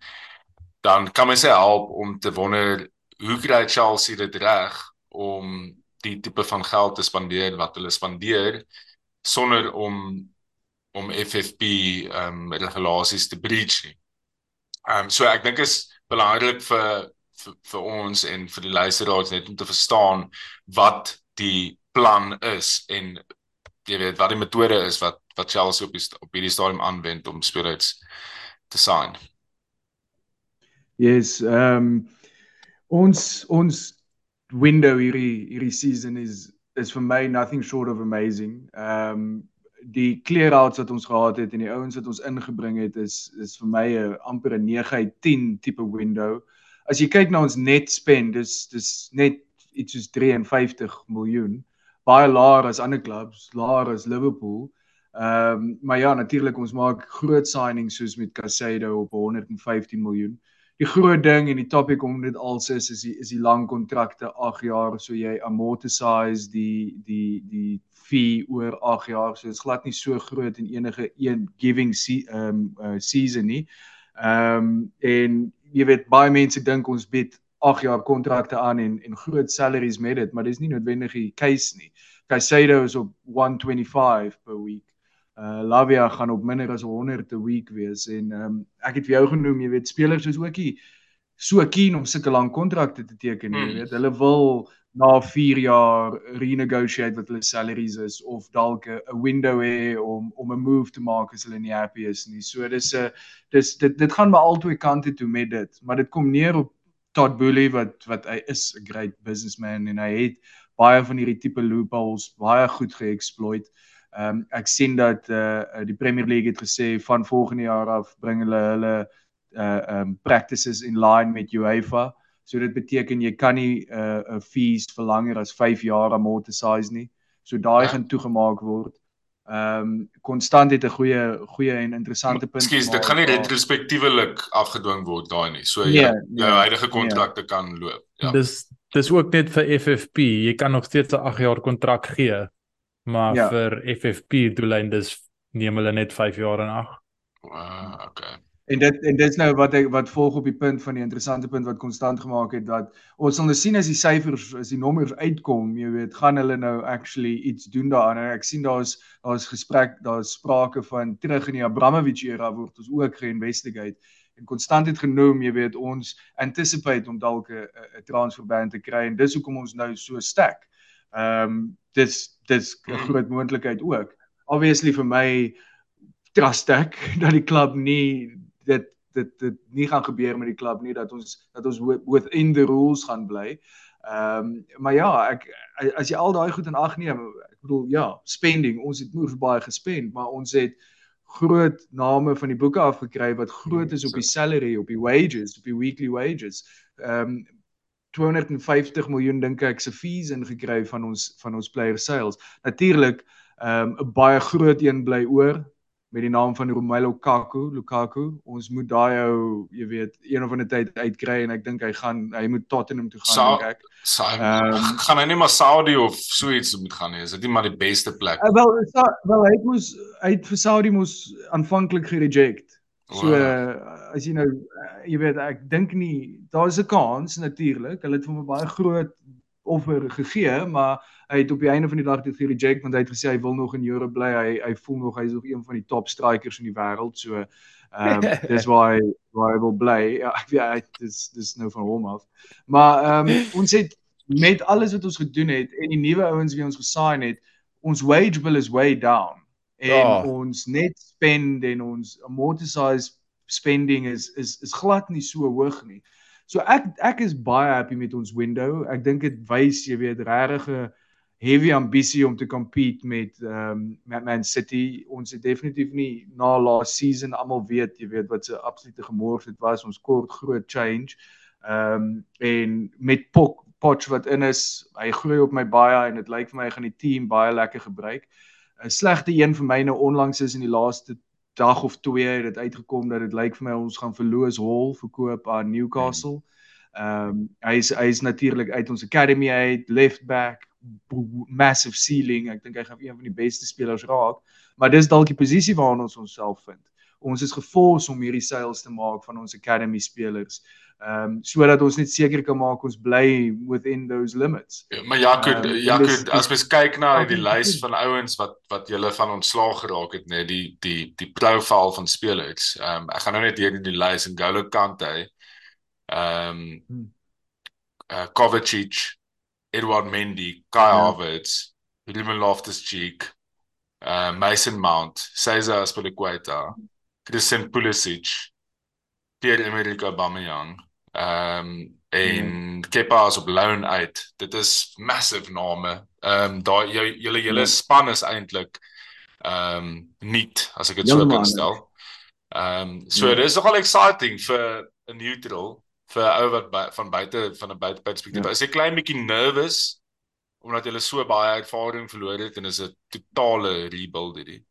[SPEAKER 1] dan kan mens help om te wonder hoe kry Chelsea dit reg om die tipe van geld te spandeer wat hulle spandeer sonder om om FFP ehm um, regulasies te breach. Ehm um, so ek dink is belangrik vir vir, vir ons en vir die luisteraars net om te verstaan wat die plan is en jy weet wat die metode is wat wat Chelsea op die, op hierdie stadium aanwend om spelers te sign.
[SPEAKER 2] Yes, ehm um, ons ons window hierdie hierdie season is is vir my nothing short of amazing. Ehm um, die clear-outs wat ons gehad het en die ouens wat ons ingebring het is is vir my 'n amper 'n 9 uit 10 tipe window. As jy kyk na ons net spend, dis dis net iets soos 53 miljoen. Baie laer as ander clubs, laer as Liverpool. Ehm um, maar ja, natuurlik ons maak groot signings soos met Casado op 115 miljoen die groot ding en die topic om dit als is is die, is die lang kontrakte 8 jaar so jy amortize die die die fee oor 8 jaar so dit's glad nie so groot in enige een giving se, um uh, season nie. Um, en jy weet baie mense dink ons bied 8 jaar kontrakte aan en en groot salaries met dit maar dis nie noodwendig die case nie. Caicedo is op 125 per week uh Lavia gaan op minder as 100 'n week wees en ehm um, ek het vir jou genoem, jy weet spelers is ookie so keen om sulke lang kontrakte te teken, jy hmm. weet. Hulle wil na 4 jaar renegotiate wat hulle salaries is of dalk 'n window hê om om 'n move te maak as hulle nie happy is nie. So dis 'n dis dit dit gaan by albei kante toe met dit, maar dit kom neer op Todd Boehly wat wat hy is 'n great businessman en hy het baie van hierdie tipe loopholes baie goed geëxploit. Ehm um, ek sien dat eh uh, die Premier League het gesê van volgende jaar af bring hulle hulle eh uh, ehm um, practices in line met UEFA. So dit beteken jy kan nie 'n uh, 'n fees vir langer as 5 jaar amortize nie. So daai ja. gaan toegemaak word. Ehm um, konstant het 'n goeie goeie en interessante punt.
[SPEAKER 1] Ekskuus, dit gaan nie retrospektiewelik afgedwing word daai nie. So nee, jou nee, huidige kontrakte nee. kan loop.
[SPEAKER 3] Ja. Dis dis ook net vir FFP. Jy kan nog steeds 'n 8 jaar kontrak gee maar ja. vir FFP doeleindes neem hulle net 5 jaar en ag.
[SPEAKER 1] Ah, okay.
[SPEAKER 2] En dit en dit is nou wat ek wat volg op die punt van die interessante punt wat konstant gemaak het dat ons sal nou sien as die syfers as die nommers uitkom, jy weet, gaan hulle nou actually iets doen daaraan. Ek sien daar's daar's gesprek, daar's sprake van terug in die Abramovich era word ons ook geïnvestigate en konstant het genoem, jy weet, ons anticipate om dalk 'n transferband te kry en dis hoekom ons nou so sterk. Ehm um, dis dis 'n mm. groot moontlikheid ook. Obviously vir my trust ek dat die klub nie dit dit dit nie gaan gebeur met die klub nie dat ons dat ons within the rules gaan bly. Ehm um, maar ja, ek as jy al daai goed in ag neem, ek bedoel ja, spending, ons het moer baie gespend, maar ons het groot name van die boeke af gekry wat groot is op die salary, op die wages, op die weekly wages. Ehm um, 250 miljoen dink ek se fees ingekry van ons van ons player sales. Natuurlik, ehm um, 'n baie groot een bly oor met die naam van Romelu Lukaku, Lukaku. Ons moet daai ou, jy weet, een of ander tyd uitkry en ek dink hy gaan hy moet Tottenham toe gaan
[SPEAKER 1] Sa
[SPEAKER 2] dink ek.
[SPEAKER 1] Sa um, gaan hy nie maar Saudi of so iets moet gaan nie. Is dit nie maar die beste plek?
[SPEAKER 2] Uh, wel, sa, wel hy het mos hy het vir Saudi mos aanvanklik gereject. So wow. as jy nou uh, jy weet ek dink nie daar's 'n kans natuurlik. Hulle het vir hom 'n baie groot offer gegee, maar hy het op die einde van die dag dit gereject want hy het gesê hy wil nog in Europe bly. Hy hy voel nog hy's nog een van die top strikers in die wêreld. So ehm um, dis waar hy waar hy wil bly. Ja, ek weet dis dis nou van hom af. Maar ehm um, ons het met alles wat ons gedoen het en die nuwe ouens wie ons gesign het, ons wage bill is way down. En oh. ons net spend en ons amortize spending is is is glad nie so hoog nie. So ek ek is baie happy met ons window. Ek dink dit wys jy weet regtig 'n heavy ambisie om te compete met ehm um, met Man City. Ons het definitief nie na last season almal weet, jy weet wat se absolute gemors dit was. Ons kort groot change. Ehm um, en met Pok Potch wat in is, hy groei op my baie en dit lyk vir my hy gaan die team baie lekker gebruik. 'n Slegte een vir my nou onlangs is in die laaste dag of twee het dit uitgekom dat dit lyk vir my ons gaan verloos Hall verkoop aan Newcastle. Ehm um, hy is hy is natuurlik uit ons academy uit, left back, massive ceiling. Ek dink hy gaan een van die beste spelers raak, maar dis dalk die posisie waarin ons onsself vind. Ons is gefors om hierdie sales te maak van ons academy spelers. Ehm um, sodat ons net seker kan maak ons bly within those limits.
[SPEAKER 1] Ja, maar Jaco, um, Jaco, as mens kyk na die lys van ouens wat wat julle van ontslaag geraak het, nê, die die die profiel van spelers. Ehm um, ek gaan nou net in die lys en Golo Kante. Ehm um, uh, Kovacic, Edward Mendy, Kai ja. Havertz, Ruben Loftus-Cheek, uh Mason Mount, Cesar Azpilicueta, Christian Pulisic, Pierre-Emerick Aubameyang, um en ja. Kepa is op loan uit. Dit is massive name. Um daai jou julle julle ja. span is eintlik um nuut as ek dit so kan stel. Um so ja. dis nogal exciting vir 'n neutral vir ou wat by, van buite van 'n buite perspektief. Ja. Is ek klein bietjie nervous omdat hulle so baie ervaring verloor het en is 'n totale rebuild hierdie.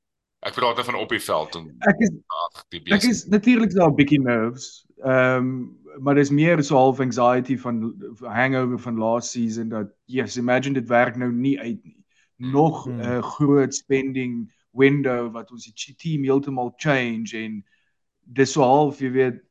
[SPEAKER 1] Ek praat van op die veld en
[SPEAKER 2] ek is ag die bees. Ek is natuurlik so 'n bietjie nervous. Ehm um, maar dis meer so half anxiety van hangover van last season dat yes, imagine dit werk nou nie uit nie. Hmm. Nog 'n hmm. uh, groot spending window wat ons die team heeltemal change en dis so half jy weet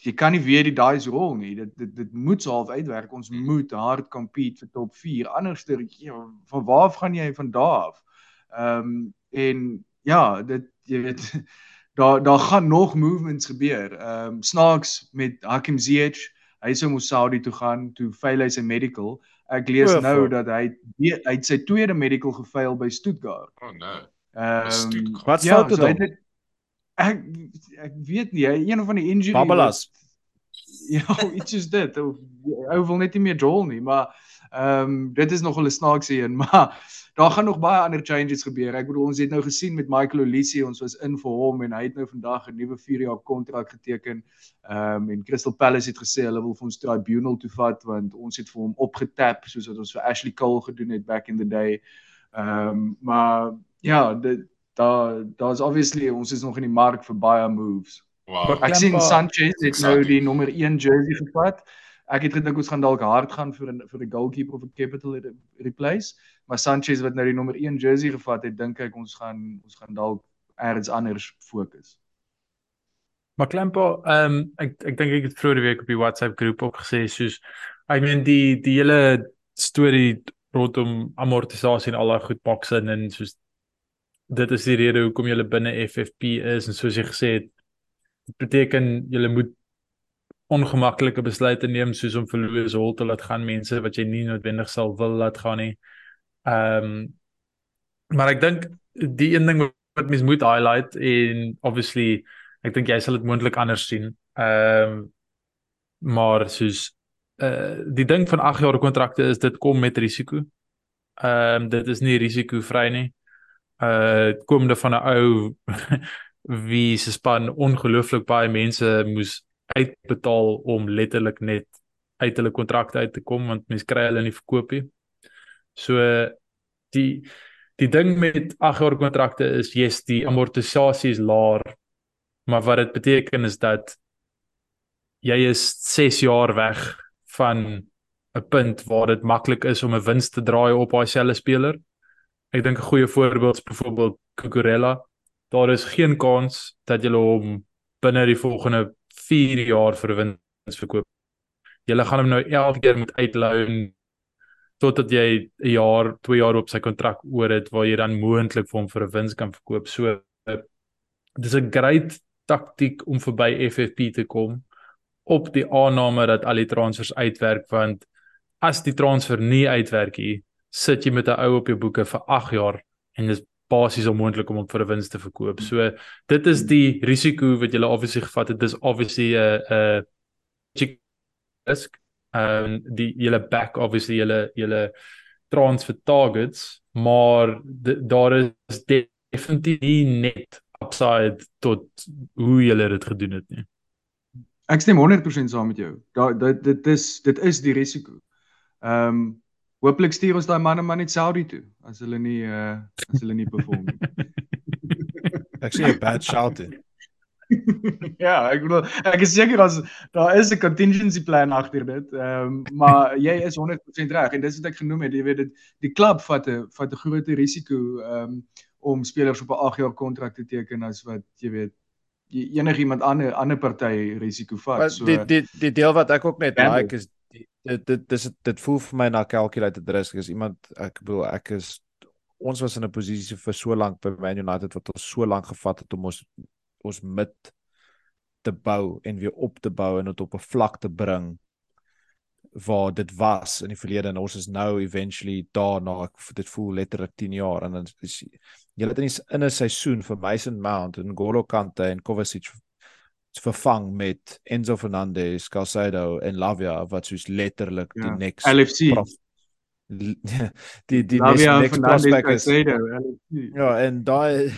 [SPEAKER 2] jy kan nie weer die dice rol nie. Dit dit dit moet self uitwerk. Ons mm. moet hard compete vir top 4. Anderster ja, van waar af gaan jy van daar af? Ehm um, en ja, dit jy weet daar daar gaan nog movements gebeur. Ehm um, snaaks met Hakim Ziyech. Hy sou mos Saudi toe gaan toe fail hy sy medical. Ek lees oh, nou dat hy hy het sy tweede medical gefail by Stuttgart.
[SPEAKER 1] Oh nee.
[SPEAKER 2] Ehm um,
[SPEAKER 4] wat sou ja, dit so dan?
[SPEAKER 2] ek ek weet nie, een van die injuries.
[SPEAKER 4] Babalas.
[SPEAKER 2] Ja, iets is dit. Ou wil net nie meer jol nie, maar ehm um, dit is nogal 'n snaakse een, maar daar gaan nog baie ander changes gebeur. Ek bedoel ons het nou gesien met Michael Olise, ons was in vir hom en hy het nou vandag 'n nuwe 4 jaar kontrak geteken. Ehm um, en Crystal Palace het gesê hulle wil vir ons tribunal toe vat want ons het vir hom opgetap soos wat ons vir Ashley Cole gedoen het back in the day. Ehm um, maar ja, dit daar daar's obviously ons is nog in die mark vir baie moves.
[SPEAKER 1] Wow.
[SPEAKER 2] Ek sien Sanchez het nou die nommer 1 jersey gevat. Ek het gedink ons gaan dalk hard gaan vir 'n vir 'n goalkeeper of 'n capital replace, maar Sanchez wat nou die nommer 1 jersey gevat het, dink ek ons gaan ons gaan dalk eers anders fokus.
[SPEAKER 3] Maar Klempo, ehm um, ek ek dink ek het vroeër die week op die WhatsApp groep ook gesê soos I mean die die hele storie rondom amortisasie en al daai goed pak sin en soos dit is die rede hoekom jy binne FFP is en soos jy gesê het beteken jy moet ongemaklike besluite neem soos om verloos hol te laat gaan mense wat jy nie noodwendig sal wil laat gaan nie. Ehm um, maar ek dink die een ding wat mens moet highlight en obviously ek dink jy sal dit moontlik anders sien. Ehm um, maar soos uh die ding van 8 jaar kontrakte is dit kom met risiko. Ehm um, dit is nie risikovry nie uh komende van 'n ou wie se span ongelooflik baie mense moes uitbetaal om letterlik net uit hulle kontrakte uit te kom want mense kry hulle nie verkoop nie. So die die ding met 8 jaar kontrakte is jy's die amortisasie is laer. Maar wat dit beteken is dat jy is 6 jaar weg van 'n punt waar dit maklik is om 'n wins te draai op daai selfe speler. Ek dink 'n goeie voorbeeld is byvoorbeeld Cucurella. Daar is geen kans dat jy hom binne die volgende 4 jaar vir 'n wins verkoop. Jy gaan hom nou elke keer moet uitloon totdat jy 'n jaar, 2 jaar op sy kontrak oor het waar jy dan moontlik vir hom vir 'n wins kan verkoop. So dis 'n great taktiek om verby FFP te kom op die aanname dat al die transfers uitwerk want as die transfer nie uitwerk nie, sit jy met 'n ou op jou boeke vir 8 jaar en dis basies onmoontlik om hom vir 'n wins te verkoop. So dit is die risiko wat jy obviously gevat het. Dis obviously 'n 'n risk ehm um, die julle back obviously julle julle transfer targets maar daar is definitief nie net upside tot hoe julle dit gedoen het nie.
[SPEAKER 2] Ek stem 100% saam met jou. Daar dit dit is dit is die risiko. Ehm um, hooplik stuur ons daai manne maar net Saudi toe as hulle nie uh as hulle nie perform nie.
[SPEAKER 4] Ek sien 'n bad shout in.
[SPEAKER 2] ja, ek bedoel ek is seker as daar is 'n contingency plan agter dit. Ehm um, maar jy is 100% reg en dis wat ek genoem het, jy weet dit die klub vat 'n vat 'n groot risiko ehm um, om spelers op 'n 8 jaar kontrak te teken as wat jy weet enigiemand ander ander party risiko vat.
[SPEAKER 4] So die die die deel wat ek ook net like is dit dit dis dit voel vir my na calculated risk is iemand ek bedoel ek is ons was in 'n posisie vir so lank by Man United wat ons so lank gevat het om ons ons mit te bou en weer op te bou en dit op 'n vlak te bring waar dit was in die verlede en ons is nou eventually daarna ek dit voel letterlik 10 jaar en dan is jy het in 'n seisoen vir Mason Mount en Golo Kante en Kovacic vervang met Enzo Fernandez, Calcedo en Lavia wat soos letterlik ja, die next
[SPEAKER 2] LFC
[SPEAKER 4] prof, die die Lavia next prospect is ja en daai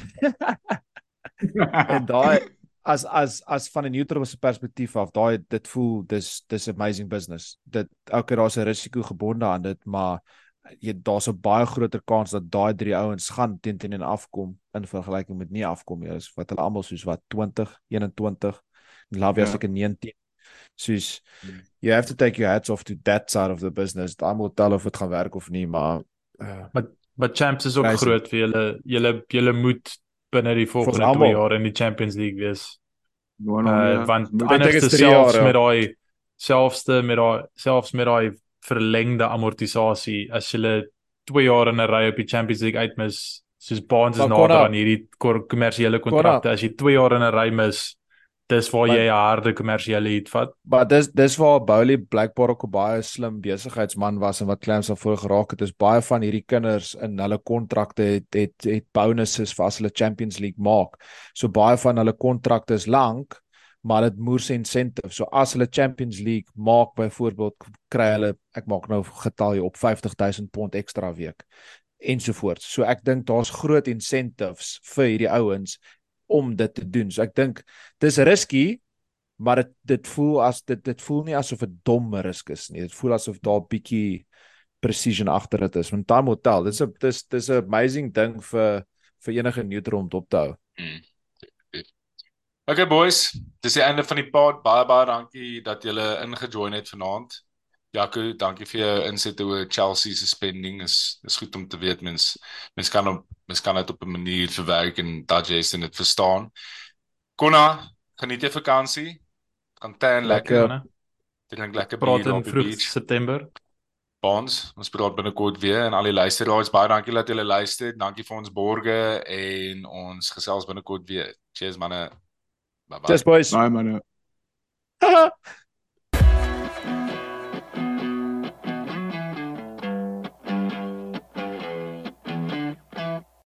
[SPEAKER 4] en daai as as as van 'n neutral perspektief af, daai dit voel dis dis amazing business. Dit okay, daar's 'n risiko gebonde aan dit, maar jy daar's 'n baie groter kans dat daai drie ouens gaan teen teen en afkom in vergelyking met nie afkom nie. Is wat hulle almal soos wat 20, 21, Lavia se ja. 19. Soos you have to take your hats off to that side of the business. Dan moet tel of dit gaan werk of nie, maar
[SPEAKER 3] uh, maar maar champs is ook groot vir julle. Julle julle moet binne die volgende 2 jaar in die Champions League wees.
[SPEAKER 2] No, no, uh,
[SPEAKER 3] ja. Want anders selfs met daai selfste met daai selfs met daai verlengde amortisasie as jy 2 jaar in 'n ry op die Champions League uitmis, soos Barnes is nader aan hierdie kommersiële kontrakte as jy 2 jaar in 'n ry mis dis waar jy 'n harde kommersiële hit vat.
[SPEAKER 4] Maar dis dis waar Bowley Blackboard ook 'n baie slim besigheidsman was en wat Clams al voor geraak het. Dis baie van hierdie kinders in hulle kontrakte het, het het bonuses vir as hulle Champions League maak. So baie van hulle kontrakte is lank, maar dit moers incentives. So as hulle Champions League maak byvoorbeeld kry hulle ek maak nou getal hier op 50000 pond ekstra week ensovoorts. So ek dink daar's groot incentives vir hierdie ouens om dit te doen. So ek dink dis risky, maar dit dit voel as dit dit voel nie asof dit dom risk is nie. Dit voel asof daar bietjie precision agter dit is. Want will tell. Dis 'n dis dis 'n amazing ding vir vir enige neutral om op te hou.
[SPEAKER 1] Hmm. Okay boys, dis die einde van die pod. Baie baie dankie dat julle ingejoin het vanaand. Jaco, dankie vir jou insette oor Chelsea se spending. Is is goed om te weet mens mens kan op mens kan dit op 'n manier verwerk en dat jy dit verstaan. Konna, geniet jy vakansie? Gaan tan lekker. lekker. Dit klink lekker
[SPEAKER 3] praat in vroeg September.
[SPEAKER 1] Bonds, ons praat binnekort weer en al die luisteraars, baie dankie dat julle luister. Dankie vir ons borge en ons gesels binnekort weer. Cheers manne.
[SPEAKER 4] Bye bye. Cheers boys.
[SPEAKER 2] Bye manne.